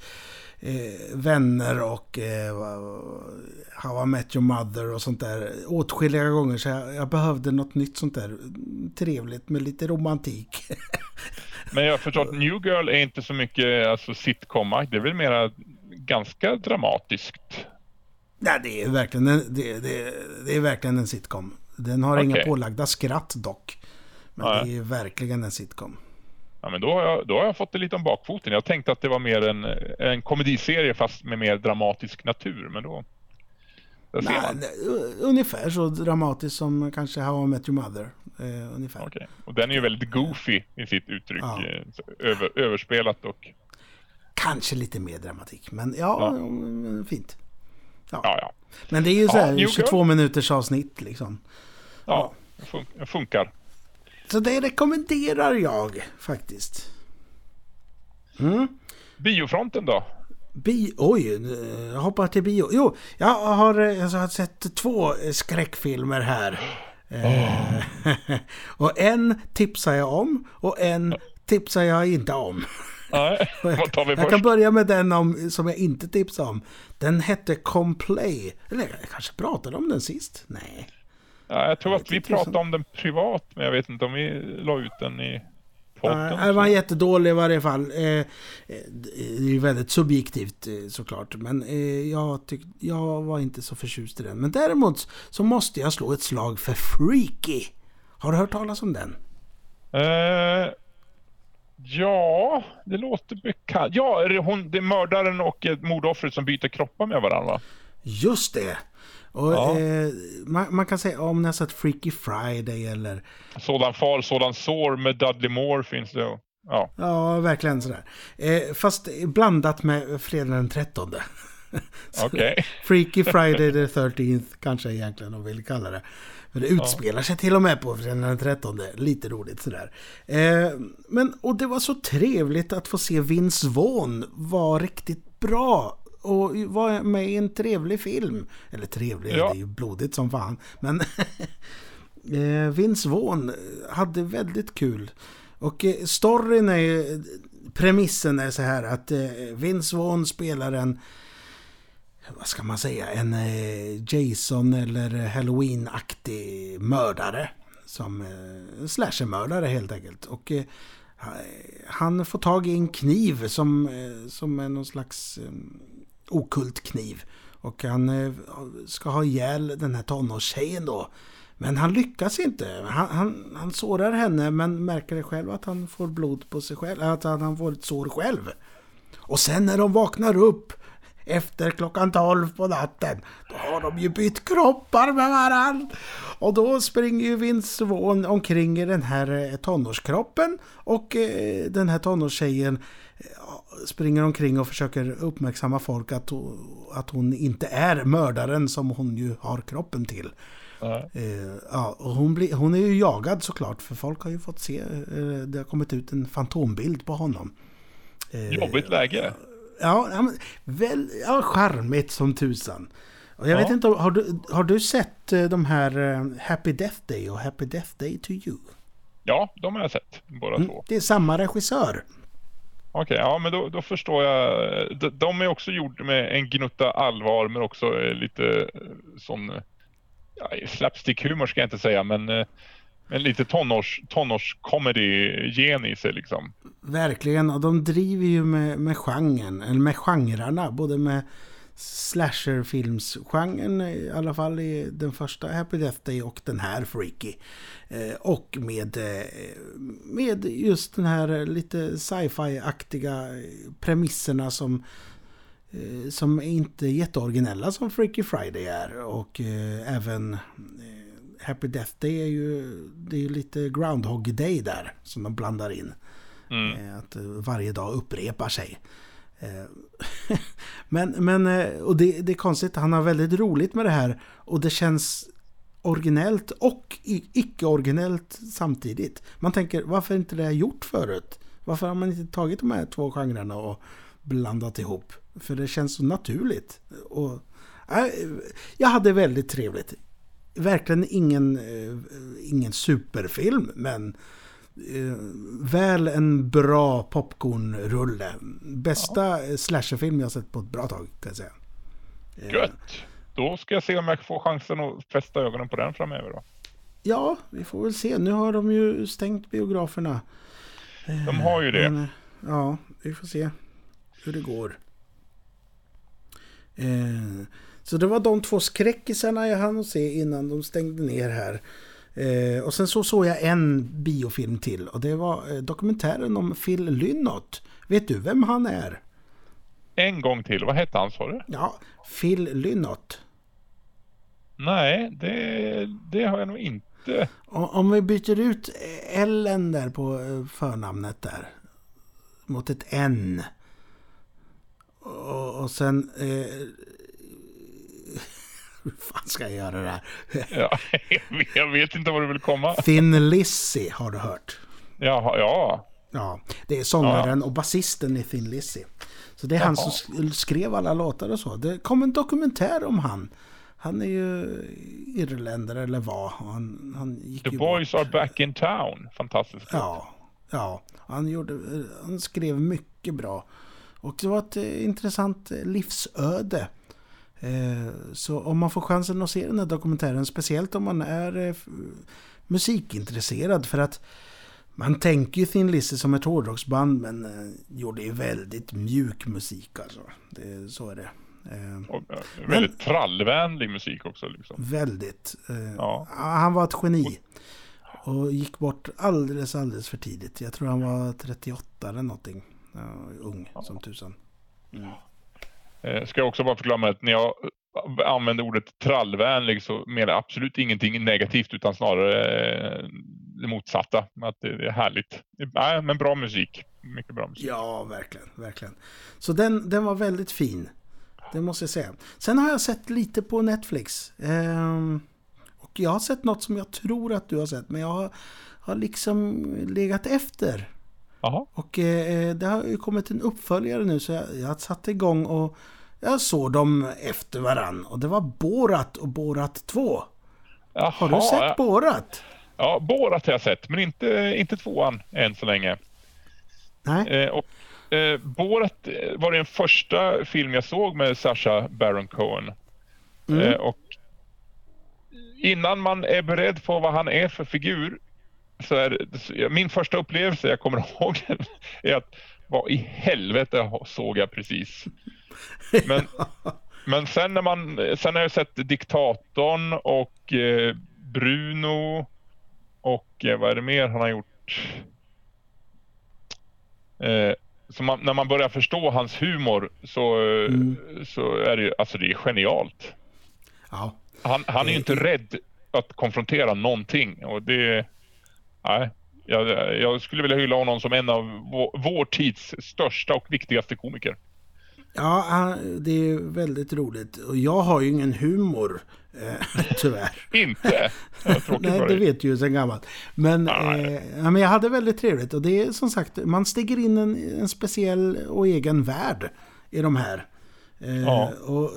[SPEAKER 1] eh, vänner och eh, How I Met Your Mother och sånt där åtskilliga gånger. Så jag, jag behövde något nytt sånt där trevligt med lite romantik.
[SPEAKER 2] Men jag förstår att New Girl är inte så mycket alltså, sitcom Det är väl mera ganska dramatiskt.
[SPEAKER 1] Nej, det är verkligen en, det, det, det är verkligen en sitcom. Den har okay. inga pålagda skratt dock. Men ja. det är verkligen en sitcom.
[SPEAKER 2] Ja, men då har, jag, då har jag fått det lite om bakfoten. Jag tänkte att det var mer en, en komediserie fast med mer dramatisk natur. Men då,
[SPEAKER 1] Nej, ungefär så dramatiskt som kanske How I Met Your Mother. Eh, ungefär.
[SPEAKER 2] Okay. Och den är ju väldigt goofy i sitt uttryck. Ja. Eh, över, överspelat och...
[SPEAKER 1] Kanske lite mer dramatik, men ja, ja. fint.
[SPEAKER 2] Ja. ja. Ja,
[SPEAKER 1] Men det är ju så här 22 minuters avsnitt liksom.
[SPEAKER 2] Ja, det funkar.
[SPEAKER 1] Så det rekommenderar jag faktiskt.
[SPEAKER 2] Mm. Biofronten då?
[SPEAKER 1] Bi Oj, jag hoppar till bio. Jo, jag har, jag har sett två skräckfilmer här. Oh. och en tipsar jag om och en tipsar jag inte om.
[SPEAKER 2] Nej, vad tar vi
[SPEAKER 1] först? Jag kan börja med den om, som jag inte tipsar om. Den hette Complay. Eller jag kanske pratade om den sist? Nej.
[SPEAKER 2] Ja, jag tror att vi pratade om den privat, men jag vet inte om vi la ut den i podden.
[SPEAKER 1] den var jättedålig i varje fall. Eh, eh, det är väldigt subjektivt eh, såklart, men jag, tyck, jag var inte så förtjust i den. Men däremot så måste jag slå ett slag för Freaky. Har du hört talas om den?
[SPEAKER 2] Uh, ja, det låter bekant. Ja, är det, hon, det är mördaren och mordoffret som byter kroppar med varandra.
[SPEAKER 1] Just det. Och, ja. eh, man, man, kan säga om ni har sett Freaky Friday eller...
[SPEAKER 2] Sådan far, sådan sår med Dudley Moore finns det. Ja,
[SPEAKER 1] ja verkligen sådär. Eh, fast blandat med fredag den 13.
[SPEAKER 2] Okay.
[SPEAKER 1] Freaky Friday the 13th kanske egentligen de vill kalla det. För det utspelar ja. sig till och med på fredag den 13. Lite roligt sådär. Eh, men, och det var så trevligt att få se Vince Vaughn vara riktigt bra och var med i en trevlig film. Eller trevlig, ja. det är ju blodigt som fan. Men eh, Vince Vaughn hade väldigt kul. Och eh, storyn är premissen är så här att eh, Vince Vaughn spelar en vad ska man säga, en Jason eller Halloween-aktig mördare. Som slashermördare helt enkelt. Och han får tag i en kniv som, som är någon slags okult kniv. Och han eh, ska ha ihjäl den här tonårstjejen då. Men han lyckas inte. Han, han, han sårar henne men märker själv att han får blod på sig själv. Att han får ett sår själv. Och sen när de vaknar upp efter klockan 12 på natten. Då har de ju bytt kroppar med varann. Och då springer ju Vince Vaughn omkring i den här eh, tonårskroppen. Och eh, den här tonårstjejen springer omkring och försöker uppmärksamma folk att, att hon inte är mördaren som hon ju har kroppen till. Eh, ja, och hon, blir, hon är ju jagad såklart för folk har ju fått se, eh, det har kommit ut en fantombild på honom.
[SPEAKER 2] Eh, Jobbigt läge.
[SPEAKER 1] Ja, ja, väl, ja charmigt som tusan. Och jag ja. vet inte, har du, har du sett de här Happy Death Day och Happy Death Day to You?
[SPEAKER 2] Ja, de har jag sett, båda mm, två.
[SPEAKER 1] Det är samma regissör.
[SPEAKER 2] Okej, okay, ja men då, då, förstår jag. De, de är också gjorda med en gnutta allvar men också eh, lite eh, sån eh, ja, slapstick-humor ska jag inte säga men, men lite tonårs, tonårs-comedy-gen i sig liksom.
[SPEAKER 1] Verkligen, och de driver ju med, med genren, eller med genrerna, både med slasherfilmsgenren i alla fall i den första Happy Death Day och den här Freaky. Eh, och med, eh, med just den här lite sci-fi-aktiga premisserna som eh, som är inte jätteoriginella som Freaky Friday är och även Happy Death Day är ju det är ju lite Groundhog Day där som de blandar in. Mm. Att varje dag upprepar sig. Eh, men, men eh, och det, det är konstigt, han har väldigt roligt med det här och det känns originellt och icke-originellt samtidigt. Man tänker, varför är inte det gjort förut? Varför har man inte tagit de här två genrerna och blandat ihop? För det känns så naturligt. Och, äh, jag hade väldigt trevligt. Verkligen ingen, ingen superfilm, men äh, väl en bra popcornrulle. Bästa ja. slasherfilm jag sett på ett bra tag, kan jag säga.
[SPEAKER 2] Gött! då ska jag se om jag får chansen att fästa ögonen på den framöver då.
[SPEAKER 1] Ja, vi får väl se. Nu har de ju stängt biograferna.
[SPEAKER 2] De har ju det. Men,
[SPEAKER 1] ja, vi får se hur det går. Eh, så det var de två skräckisarna jag hann se innan de stängde ner här. Eh, och sen så såg jag en biofilm till och det var eh, dokumentären om Phil Lynott. Vet du vem han är?
[SPEAKER 2] En gång till, vad hette han sa du?
[SPEAKER 1] Ja, Phil Lynott.
[SPEAKER 2] Nej, det, det har jag nog inte.
[SPEAKER 1] Om vi byter ut Ellen där på eh, förnamnet där. Mot ett N. Och, och sen... Eh, hur fan ska jag göra det här?
[SPEAKER 2] ja, jag vet inte var du vill komma.
[SPEAKER 1] Thin Lizzy har du hört.
[SPEAKER 2] Jaha, ja.
[SPEAKER 1] Ja, det är sångaren ja. och basisten i Thin Lizzy. Så det är Jaha. han som skrev alla låtar och så. Det kom en dokumentär om han. Han är ju irländare eller var. Han, han gick
[SPEAKER 2] The boys bort. are back in town. Fantastiskt.
[SPEAKER 1] Ja, ja. Han, gjorde, han skrev mycket bra. Och det var ett eh, intressant livsöde. Eh, så om man får chansen att se den här dokumentären, speciellt om man är eh, musikintresserad, för att man tänker ju Thin Lizzy som ett hårdrocksband, men gjorde ju väldigt mjuk musik alltså. Det, så är det.
[SPEAKER 2] Och väldigt men, trallvänlig musik också. Liksom.
[SPEAKER 1] Väldigt. Ja. Han var ett geni. Och gick bort alldeles, alldeles för tidigt. Jag tror han var 38 eller någonting. ung ja. som tusan. Mm.
[SPEAKER 2] Eh, ska jag också bara förklara att när jag eh, använder ordet trallvänlig så menar jag absolut ingenting negativt utan snarare eh, det motsatta. Att det är härligt. Nej, men bra musik. Mycket bra musik.
[SPEAKER 1] Ja, verkligen. verkligen. Så den, den var väldigt fin. Det måste jag säga. Sen har jag sett lite på Netflix. Ehm, och jag har sett något som jag tror att du har sett. Men jag har, har liksom legat efter.
[SPEAKER 2] Aha.
[SPEAKER 1] Och eh, det har ju kommit en uppföljare nu så jag, jag satte igång och jag såg dem efter varann. Och det var Borat och Borat 2. Jaha, har du sett Borat?
[SPEAKER 2] Ja, Borat har jag sett, men inte, inte tvåan än så länge.
[SPEAKER 1] Nej.
[SPEAKER 2] Eh, och, eh, Borat var den första film jag såg med Sasha Baron Cohen. Mm. Eh, och innan man är beredd på vad han är för figur så är min första upplevelse jag kommer ihåg är att vad i helvete såg jag precis? Men, men sen när man, sen har jag sett Diktatorn och eh, Bruno och eh, vad är det mer han har gjort? Eh, så man, när man börjar förstå hans humor så, mm. så är det alltså det är genialt.
[SPEAKER 1] Ja.
[SPEAKER 2] Han, han är ju inte rädd att konfrontera någonting och det nej, jag, jag, skulle vilja hylla honom som en av vår, vår tids största och viktigaste komiker.
[SPEAKER 1] Ja, det är väldigt roligt. Och jag har ju ingen humor, eh, tyvärr.
[SPEAKER 2] Inte?
[SPEAKER 1] Nej, det vet du ju sedan gammalt. Men, eh, ja, men jag hade väldigt trevligt. Och det är som sagt, man stiger in en, en speciell och egen värld i de här. Eh, ja. Och,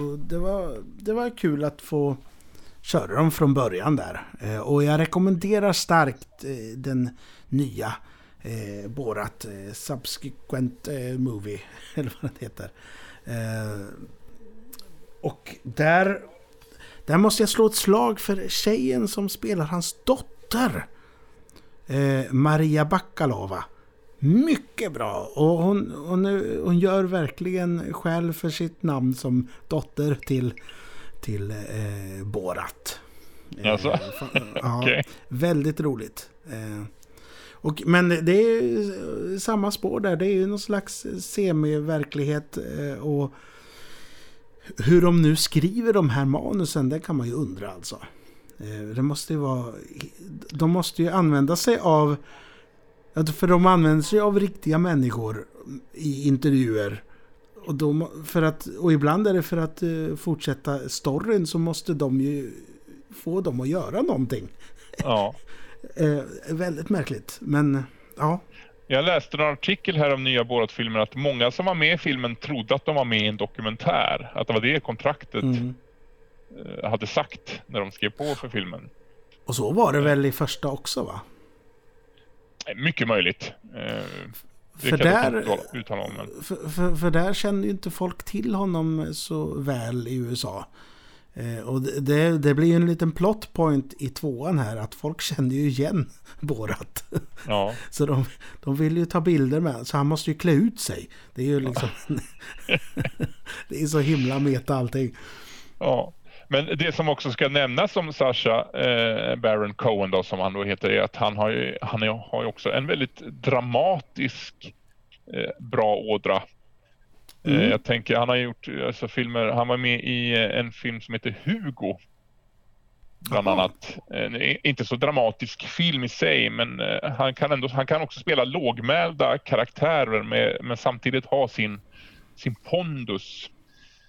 [SPEAKER 1] och det, var, det var kul att få körde dem från början där. Eh, och jag rekommenderar starkt eh, den nya eh, Borat eh, Subsequent eh, Movie, eller vad den heter. Eh, och där, där måste jag slå ett slag för tjejen som spelar hans dotter. Eh, Maria Bakalova. Mycket bra! Och hon, hon, hon gör verkligen skäl för sitt namn som dotter till, till eh, Borat.
[SPEAKER 2] Alltså? Eh,
[SPEAKER 1] ja, okay. Väldigt roligt. Eh, och, men det är samma spår där. Det är ju någon slags semi-verklighet. Eh, och hur de nu skriver de här manusen, det kan man ju undra alltså. Eh, det måste ju vara... De måste ju använda sig av... För de använder sig av riktiga människor i intervjuer. Och, de, för att, och ibland är det för att uh, fortsätta storyn så måste de ju få dem att göra någonting.
[SPEAKER 2] Ja.
[SPEAKER 1] Eh, väldigt märkligt, men ja.
[SPEAKER 2] Jag läste en artikel här om nya Borat-filmer att många som var med i filmen trodde att de var med i en dokumentär. Att det var det kontraktet mm. Eh, hade sagt när de skrev på för filmen.
[SPEAKER 1] Och så var det väl i första också va?
[SPEAKER 2] Mycket möjligt.
[SPEAKER 1] För där, uttala om, men... för, för, för, där kände ju inte folk till honom så väl i USA. Eh, och det, det blir ju en liten plot point i tvåan här att folk känner ju igen Borat.
[SPEAKER 2] Ja.
[SPEAKER 1] så de, de vill ju ta bilder med så han måste ju klä ut sig. Det är ju liksom... det är så himla meta allting.
[SPEAKER 2] Ja. Men det som också ska nämnas om Sasha eh, Baron Cohen då som han då heter är att han har ju, han har ju också en väldigt dramatisk eh, bra ådra Eh, mm. Jag tänker, han har gjort alltså, filmer, han var med i eh, en film som heter Hugo Bland Aha. annat. En, inte så dramatisk film i sig men han kan, ändå, han kan också spela lågmälda karaktärer med, men samtidigt ha sin, sin pondus.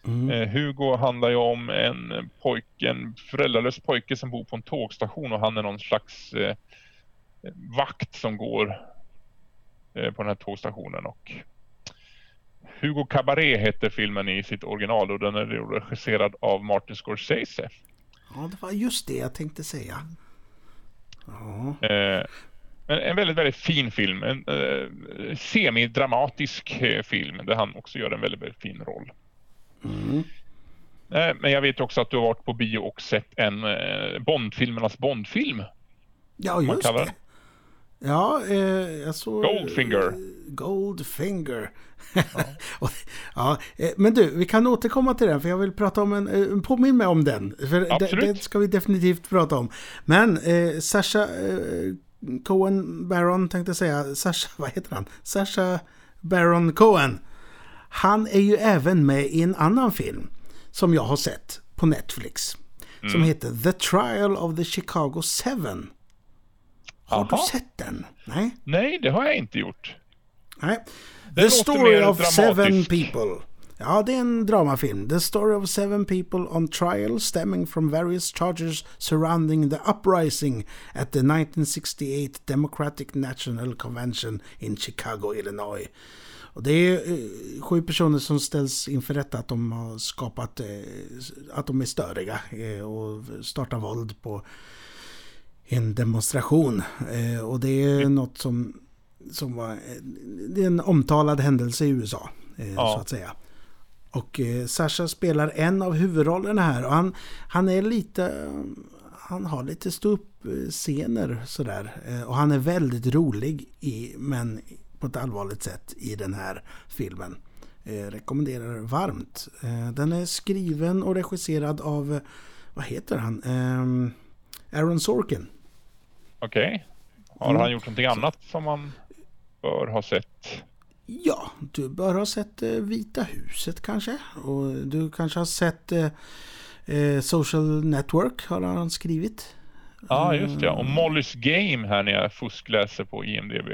[SPEAKER 2] Mm. Hugo handlar ju om en pojke, en föräldralös pojke som bor på en tågstation och han är någon slags eh, vakt som går eh, på den här tågstationen och Hugo Cabaret heter filmen i sitt original och den är regisserad av Martin Scorsese.
[SPEAKER 1] Ja, det var just det jag tänkte säga.
[SPEAKER 2] Ja. Eh, en, en, väldigt, väldigt fin film. En eh, semidramatisk eh, film där han också gör en väldigt, väldigt fin roll. Mm. Eh, men jag vet också att du har varit på bio och sett en eh, Bondfilmernas Bondfilm.
[SPEAKER 1] Ja, just det. Ja, eh, jag såg...
[SPEAKER 2] Goldfinger.
[SPEAKER 1] Goldfinger. Ja. ja, eh, men du, vi kan återkomma till den för jag vill prata om en... Eh, påminn mig om den. För Absolut. det ska vi definitivt prata om. Men eh, Sasha eh, Cohen Baron tänkte säga. Sasha, vad heter han? Sasha Baron Cohen. Han är ju även med i en annan film som jag har sett på Netflix. Mm. Som heter The Trial of the Chicago Seven. Har Aha. du sett den?
[SPEAKER 2] Nej? Nej, det har jag inte gjort.
[SPEAKER 1] Nej. The Story of dramatisk. Seven People. Ja, det är en dramafilm. The Story of Seven People on Trial stemming from various charges surrounding the uprising at the 1968 Democratic National Convention in Chicago, Illinois. Och det är eh, sju personer som ställs inför rätta att de har skapat, eh, att de är störiga eh, och startar våld på en demonstration. Och det är mm. något som, som var det är en omtalad händelse i USA. Ja. Så att säga. Och Sasha spelar en av huvudrollerna här. Och han, han är lite... Han har lite ståuppscener sådär. Och han är väldigt rolig i, men på ett allvarligt sätt i den här filmen. Eh, rekommenderar varmt. Eh, den är skriven och regisserad av, vad heter han? Eh, Aaron Sorkin.
[SPEAKER 2] Okej. Okay. Har mm. han gjort någonting annat som man bör ha sett?
[SPEAKER 1] Ja, du bör ha sett eh, Vita huset kanske. Och du kanske har sett eh, eh Social Network har han skrivit.
[SPEAKER 2] Ja, just det. Och Mollys Game här när jag fuskläser på IMDB.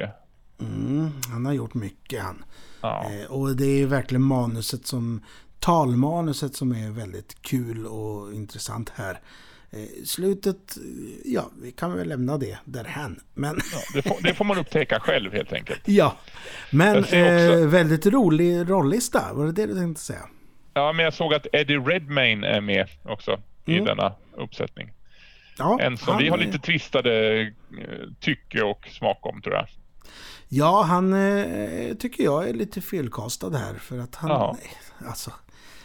[SPEAKER 1] Mm, han har gjort mycket han. Ja. Eh, och det är verkligen manuset som talmanuset som är väldigt kul och intressant här. Eh, slutet, ja, vi kan väl lämna det därhän. Men...
[SPEAKER 2] Ja, det, får, det, får, man upptäcka själv helt enkelt.
[SPEAKER 1] Ja, men eh, väldigt rolig rollista, var det det du tänkte säga?
[SPEAKER 2] Ja, men jag såg att Eddie Redmayne är med också i mm. denna uppsättning. Ja, en som vi har lite tvistade eh, tycke och smak om tror jag.
[SPEAKER 1] Ja, han eh, tycker jag är lite felkastad här för att han... Ja. Nej, alltså...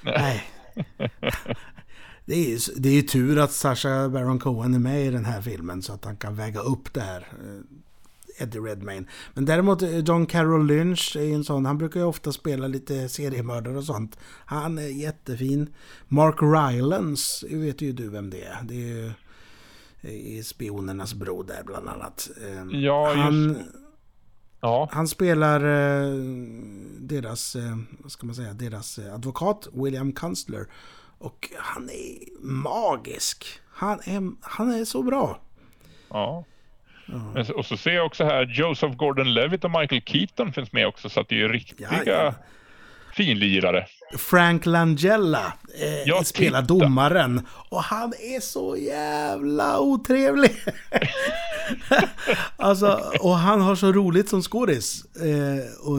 [SPEAKER 1] Nej. det är ju det är tur att Sasha Baron Cohen är med i den här filmen så att han kan väga upp det här. Eh, Eddie Redmayne. Men däremot eh, John Carroll Lynch är en sån, han brukar ju ofta spela lite seriemördare och sånt. Han är jättefin. Mark Rylance, vet ju du vem det är. Det är ju i Spionernas bror där bland annat.
[SPEAKER 2] Eh, ja,
[SPEAKER 1] han, just Ja. Han spelar deras, vad ska man säga, deras advokat William Kunstler. Och han är magisk. Han är, han är så bra.
[SPEAKER 2] Ja. ja. Och så ser jag också här Joseph Gordon-Levitt och Michael Keaton finns med också. Så att det är ju riktiga ja, finlirare.
[SPEAKER 1] Frank Langella eh, spelar titta. domaren. Och han är så jävla otrevlig. alltså, och han har så roligt som skådis. Eh, och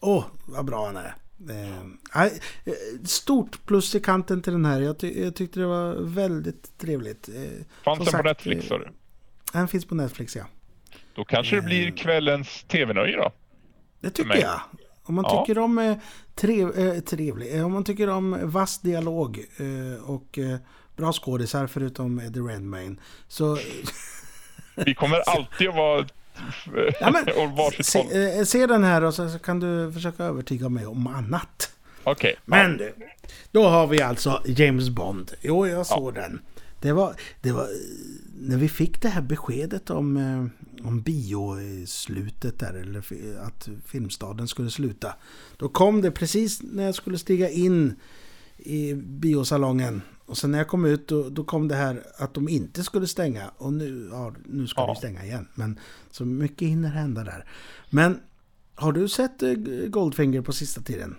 [SPEAKER 1] åh, oh, vad bra han är. Eh, stort plus i kanten till den här. Jag, ty jag tyckte det var väldigt trevligt. Eh,
[SPEAKER 2] Fanns den sagt, på Netflix? Sa du?
[SPEAKER 1] Den finns på Netflix, ja.
[SPEAKER 2] Då kanske det blir eh. kvällens tv-nöje då?
[SPEAKER 1] Det tycker jag. Om man ja. tycker om eh, trev, eh, trevlig, eh, om man tycker om vass dialog eh, och eh, bra skådisar förutom Eddie Redmayne så...
[SPEAKER 2] Vi kommer alltid att vara
[SPEAKER 1] Ja, men, se, eh, se, den här och så, kan du försöka övertyga mig om annat.
[SPEAKER 2] Okej. Okay.
[SPEAKER 1] Men du, då har vi alltså James Bond. Jo, jag såg ja. den. Det var, det var när vi fick det här beskedet om, eh, om bioslutet där, eller att Filmstaden skulle sluta. Då kom det precis när jag skulle stiga in i biosalongen Och sen när jag kom ut då, då kom det här att de inte skulle stänga. Och nu, ja, nu ska ja. de stänga igen. Men så mycket hinner hända där. Men har du sett eh, Goldfinger på sista tiden?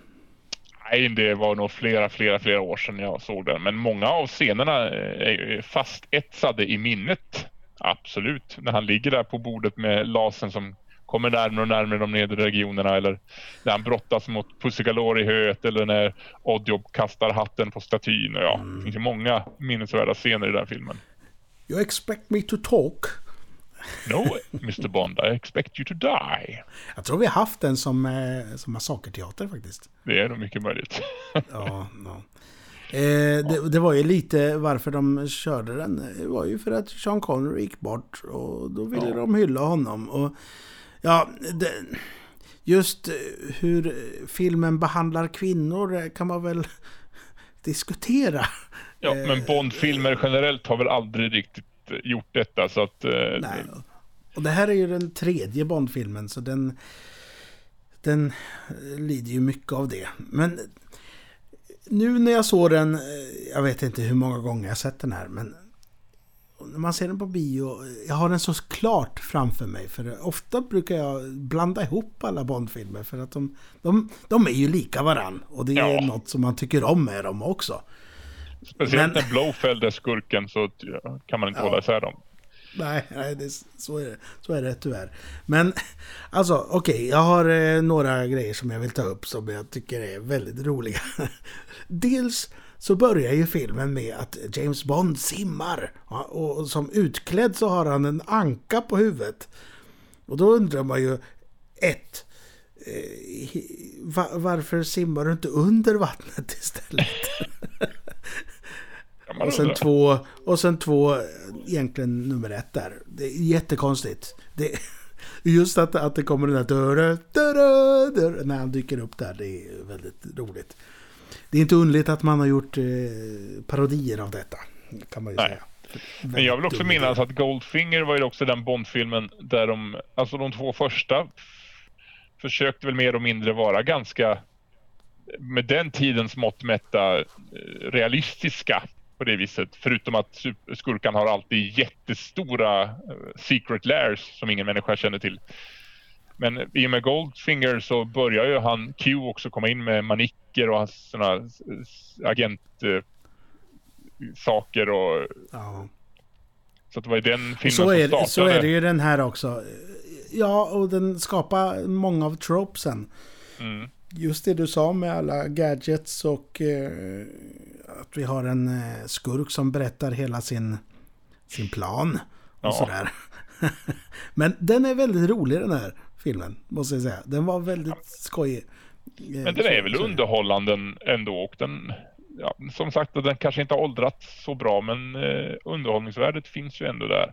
[SPEAKER 2] Nej, det var nog flera, flera, flera år sedan jag såg den. Men många av scenerna är fastetsade i minnet. Absolut. När han ligger där på bordet med lasen som kommer närmare och närmare de nedre regionerna eller när han brottas mot Pussy Galore i höet eller när Oddjob kastar hatten på statyn. Ja, mm. Det finns ju många minnesvärda scener i den filmen.
[SPEAKER 1] You expect me to talk?
[SPEAKER 2] No, Mr Bond, I expect you to die.
[SPEAKER 1] Jag tror vi har haft den som, eh, som massakerteater faktiskt.
[SPEAKER 2] Det är nog mycket möjligt.
[SPEAKER 1] ja, ja. Eh, det, det, var ju lite varför de körde den. Det var ju för att Sean Connery gick bort och då ville ja. de hylla honom. Och ja, det, just hur filmen behandlar kvinnor kan man väl diskutera.
[SPEAKER 2] Ja, men Bondfilmer generellt har väl aldrig riktigt gjort detta så att... Eh,
[SPEAKER 1] Nej. Och det här är ju den tredje Bondfilmen så den... Den lider ju mycket av det. Men nu när jag såg den, eh, jag vet inte hur många gånger jag sett den här, men när man ser den på bio, jag har den så klart framför mig. För ofta brukar jag blanda ihop alla Bondfilmer för att de, de, de är ju lika varann. Och det är ja. något som man tycker om med dem också.
[SPEAKER 2] Speciellt Men... när Blowfeld är skurken så kan man inte ja. hålla isär dem.
[SPEAKER 1] Nej, nej det, så, är det, så är det tyvärr. Men alltså okej, okay, jag har eh, några grejer som jag vill ta upp som jag tycker är väldigt roliga. Dels så börjar ju filmen med att James Bond simmar. Och, som utklädd så har han en anka på huvudet. Och då undrar man ju, ett, eh, varför simmar du inte under vattnet istället? och sen två, och sen två, egentligen nummer ett där. Det är jättekonstigt. Det, just att, att det kommer den där dörren, när han dyker upp där, det är väldigt roligt. Det är inte underligt att man har gjort eh, parodier av detta, kan man ju Nej. säga.
[SPEAKER 2] Men jag vill också minnas att Goldfinger var ju också den Bondfilmen där de, alltså de två första försökte väl mer och mindre vara ganska med den tidens mått mätta eh, realistiska på det viset. Förutom att skurkan har alltid jättestora uh, secret lairs som ingen människa känner till. Men i och med Goldfinger så börjar ju han, Q också komma in med manicker och sådana agentsaker uh, och... Ja. Så det var ju den filmen
[SPEAKER 1] så är,
[SPEAKER 2] som startade.
[SPEAKER 1] Så är det ju den här också. Ja, och den skapar många av tropesen. Mm. Just det du sa med alla gadgets och eh, att vi har en eh, skurk som berättar hela sin, sin plan. Och ja. sådär. Men den är väldigt rolig den här filmen, måste jag säga. Den var väldigt skojig.
[SPEAKER 2] Men den är väl underhållande ändå och den, ja, som sagt, den kanske inte har åldrats så bra men eh, underhållningsvärdet finns ju ändå där.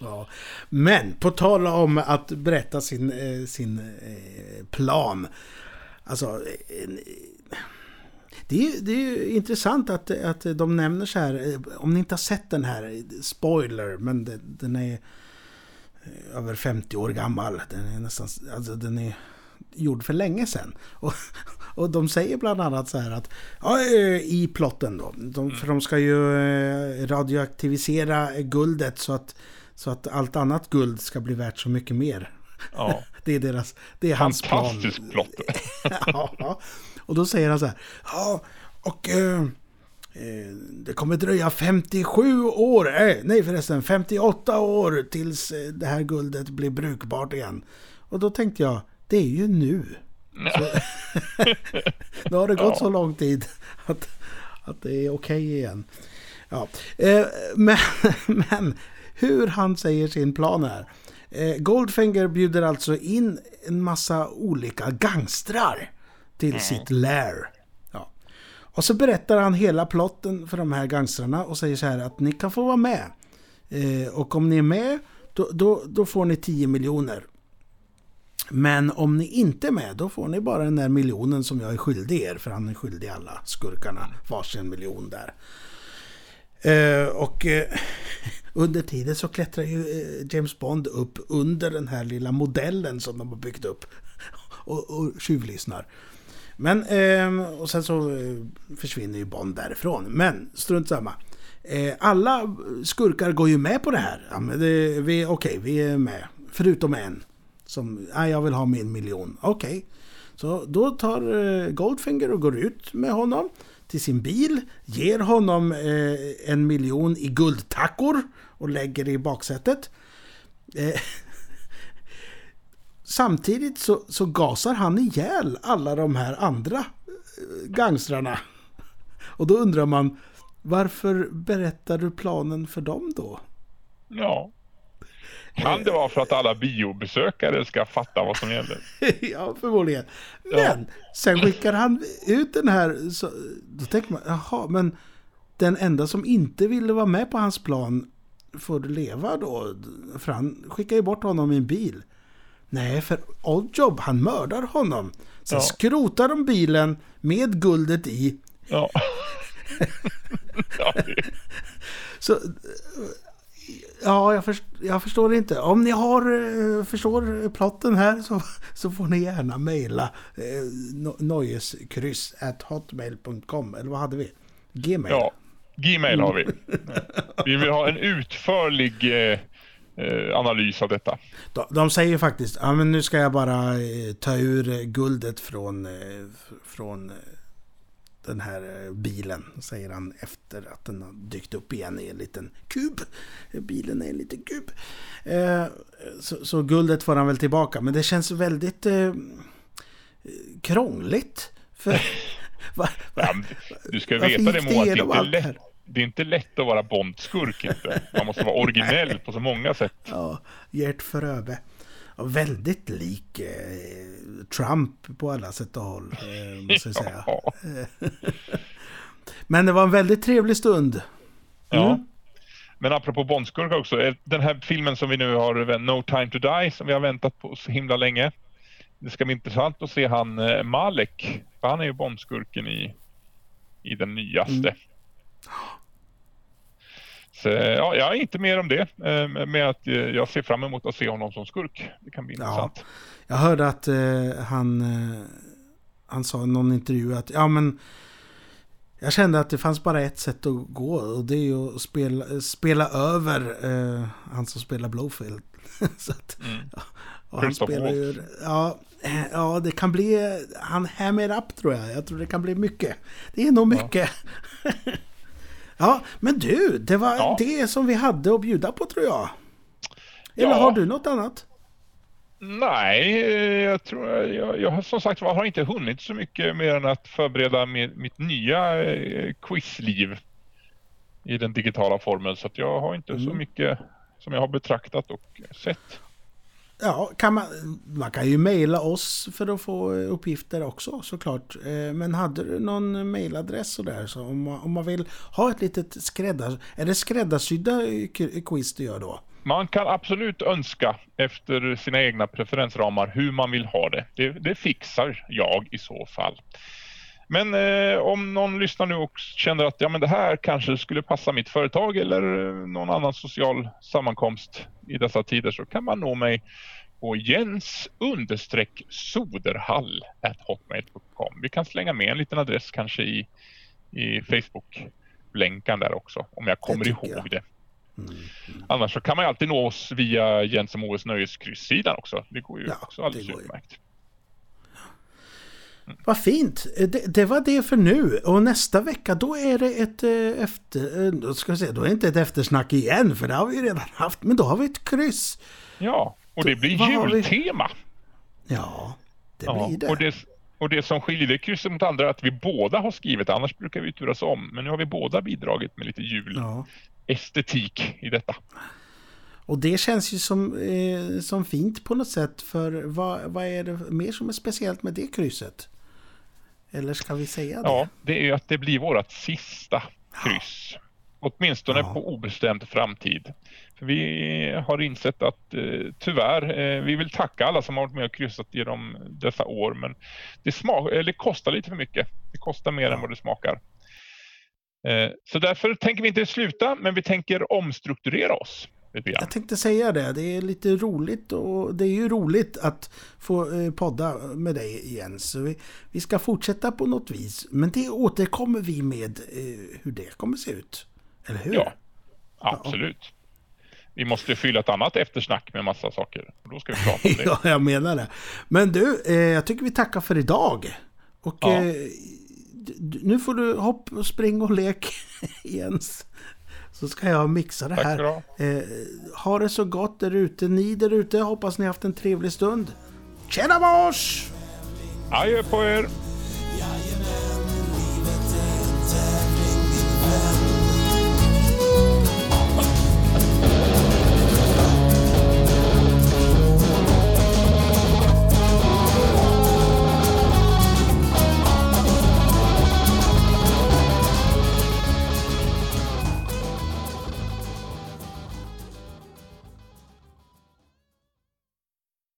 [SPEAKER 1] Ja. Men på tal om att berätta sin, eh, sin eh, plan. Alltså, eh, det är, det är intressant att, att de nämner så här, eh, om ni inte har sett den här, spoiler, men den är eh, över 50 år gammal. Den är nästan, alltså den är gjord för länge sedan. Och, och de säger bland annat så här att, ja, eh, i plotten då, de, för de ska ju radioaktivisera guldet så att, så att allt annat guld ska bli värt så mycket mer. Ja. Det är deras, det är hans plan.
[SPEAKER 2] Fantastisk plott.
[SPEAKER 1] ja. Och då säger han så här, ja, och eh, eh det kommer dröja 57 år, eh, nej förresten 58 år tills eh, det här guldet blir brukbart igen. Och då tänkte jag, det är ju nu. Så, nu har det gått ja. så lång tid att, att det är okej okay igen. Ja. Eh, men, men hur han säger sin plan här. Eh, Goldfinger bjuder alltså in en massa olika gangstrar till mm. sitt lair. Och så berättar han hela plotten för de här gangstrarna och säger så här att ni kan få vara med. Eh, och om ni är med, då, då, då får ni 10 miljoner. Men om ni inte är med, då får ni bara den där miljonen som jag är skyldig er. För han är skyldig alla skurkarna varsin miljon där. Eh, och eh, under tiden så klättrar ju eh, James Bond upp under den här lilla modellen som de har byggt upp. Och, och tjuvlyssnar. Men, eh, och sen så eh, försvinner ju Bond därifrån. Men strunt samma. Eh, alla skurkar går ju med på det här. Ja, men det, vi, okej, vi är med. Förutom en. Som, ah, jag vill ha min miljon. Okej. Så då tar eh, Goldfinger och går ut med honom till sin bil, ger honom eh, en miljon i guldtackor och lägger det i baksätet. Eh, samtidigt så, så gasar han ihjäl alla de här andra eh, gangstrarna. Och då undrar man, varför berättar du planen för dem då?
[SPEAKER 2] Ja. Kan det vara för att alla biobesökare ska fatta vad som gäller?
[SPEAKER 1] ja, förmodligen. Men ja. sen skickar han ut den här, så, då tänker man, jaha, men den enda som inte ville vara med på hans plan får leva då? För han skickar ju bort honom i en bil. Nej, för Oddjob, han mördar honom. Sen ja. skrotar de bilen med guldet i.
[SPEAKER 2] Ja.
[SPEAKER 1] Så Ja, jag, först, jag, förstår inte. Om ni har, eh, förstår plotten här så, så får ni gärna mejla eh, nojeskryss hotmail.com. Eller vad hade vi? Gmail?
[SPEAKER 2] Ja, Gmail har vi. vi vill ha en utförlig eh, analys av detta.
[SPEAKER 1] De, de säger faktiskt, ja men nu ska jag bara eh, ta ur guldet från, eh, från den här eh, bilen, säger han efter att den har dykt upp igen i en liten kub. Bilen är en liten kub. Eh, så, så, guldet får han väl tillbaka, men det känns väldigt eh, krångligt. För,
[SPEAKER 2] va, va, ja, du ska veta det Moa, det, är lätt, det är inte lätt att vara Bondskurk inte. Man måste vara originell på så många sätt.
[SPEAKER 1] Ja, Gert Fröbe väldigt lik eh, Trump på alla sätt och håll, eh, måste jag säga. Ja. Men det var en väldigt trevlig stund. Mm.
[SPEAKER 2] Ja. Men apropå Bondskurkar också, eh, den här filmen som vi nu har, No time to die, som vi har väntat på så himla länge. Det ska bli intressant att se han eh, Malek, för han är ju Bondskurken i, i den nyaste. Mm. Så, ja, jag är inte mer om det, eh, med att eh, jag ser fram emot att se honom som skurk. Det kan bli ja. intressant.
[SPEAKER 1] Jag hörde att eh, han, eh, han sa i någon intervju att ja men jag kände att det fanns bara ett sätt att gå och det är ju att spela, spela över eh, han som spelar Blowfield. Så att, mm. och han spelar ju, ja, ja, det kan bli, han hammer up tror jag. Jag tror det kan bli mycket. Det är nog mycket. Ja. Ja, men du, det var ja. det som vi hade att bjuda på tror jag. Eller ja. har du något annat?
[SPEAKER 2] Nej, jag tror jag, jag som sagt har inte hunnit så mycket mer än att förbereda mitt, mitt nya eh, quizliv i den digitala formen så jag har inte mm. så mycket som jag har betraktat och sett.
[SPEAKER 1] Ja, kan man, man kan ju mejla oss för att få eh, uppgifter också såklart. Eh, men hade du någon mejladress sådär så om man, om man vill ha ett litet skräddars... Är det skräddarsydda quiz du gör då?
[SPEAKER 2] Man kan absolut önska efter sina egna preferensramar hur man vill ha det. Det, det fixar jag i så fall. Men eh, om någon lyssnar nu och känner att ja, men det här kanske skulle passa mitt företag eller någon annan social sammankomst i dessa tider så kan man nå mig på jens understreck soderhall hotmail.com. Vi kan slänga med en liten adress kanske i, i Facebook-länkan där också om jag kommer ihåg jag. det. Mm, mm. Annars så kan man ju alltid nå oss via Jens och Moes nöjeskryss-sidan också. Det går ju ja, också alldeles utmärkt.
[SPEAKER 1] Vad fint! Det, det, var det för nu. Och nästa vecka då är det ett eh, efter... Eh, då ska jag säga, då är det inte ett eftersnack igen för det har vi redan haft. Men då har vi ett kryss.
[SPEAKER 2] Ja, och det blir jultema.
[SPEAKER 1] Ja, det ja, blir det.
[SPEAKER 2] Och det. Och det som skiljer det krysset mot andra är att vi båda har skrivit, annars brukar vi turas om. Men nu har vi båda bidragit med lite julestetik ja. i detta.
[SPEAKER 1] Och det känns ju som, eh, som fint på något sätt. För vad, vad är det mer som är speciellt med det krysset? Eller ska vi säga det?
[SPEAKER 2] Ja, det är ju att det blir vårt sista kryss. Ja. Åtminstone ja. på obestämd framtid. För vi har insett att eh, tyvärr, eh, vi vill tacka alla som har varit med och kryssat genom dessa år men det, smak, eller kostar lite för mycket. Det kostar mer ja. än vad det smakar. Eh, så därför tänker vi inte sluta men vi tänker omstrukturera oss.
[SPEAKER 1] Jag tänkte säga det, det är lite roligt och det är ju roligt att få eh, podda med dig igen. Så vi, vi ska fortsätta på något vis. Men det återkommer vi med eh, hur det kommer se ut. Eller hur?
[SPEAKER 2] Ja, absolut. Ja. Vi måste fylla ett annat eftersnack med massa saker. Då ska vi prata om det.
[SPEAKER 1] ja, jag menar det. Men du, eh, jag tycker vi tackar för idag. Och ja. eh, nu får du hopp och spring och lek Jens. Så ska jag mixa det här. Eh, ha det så gott där ute. Ni där ute, hoppas ni haft en trevlig stund. Tjena mors!
[SPEAKER 2] Adjö på er!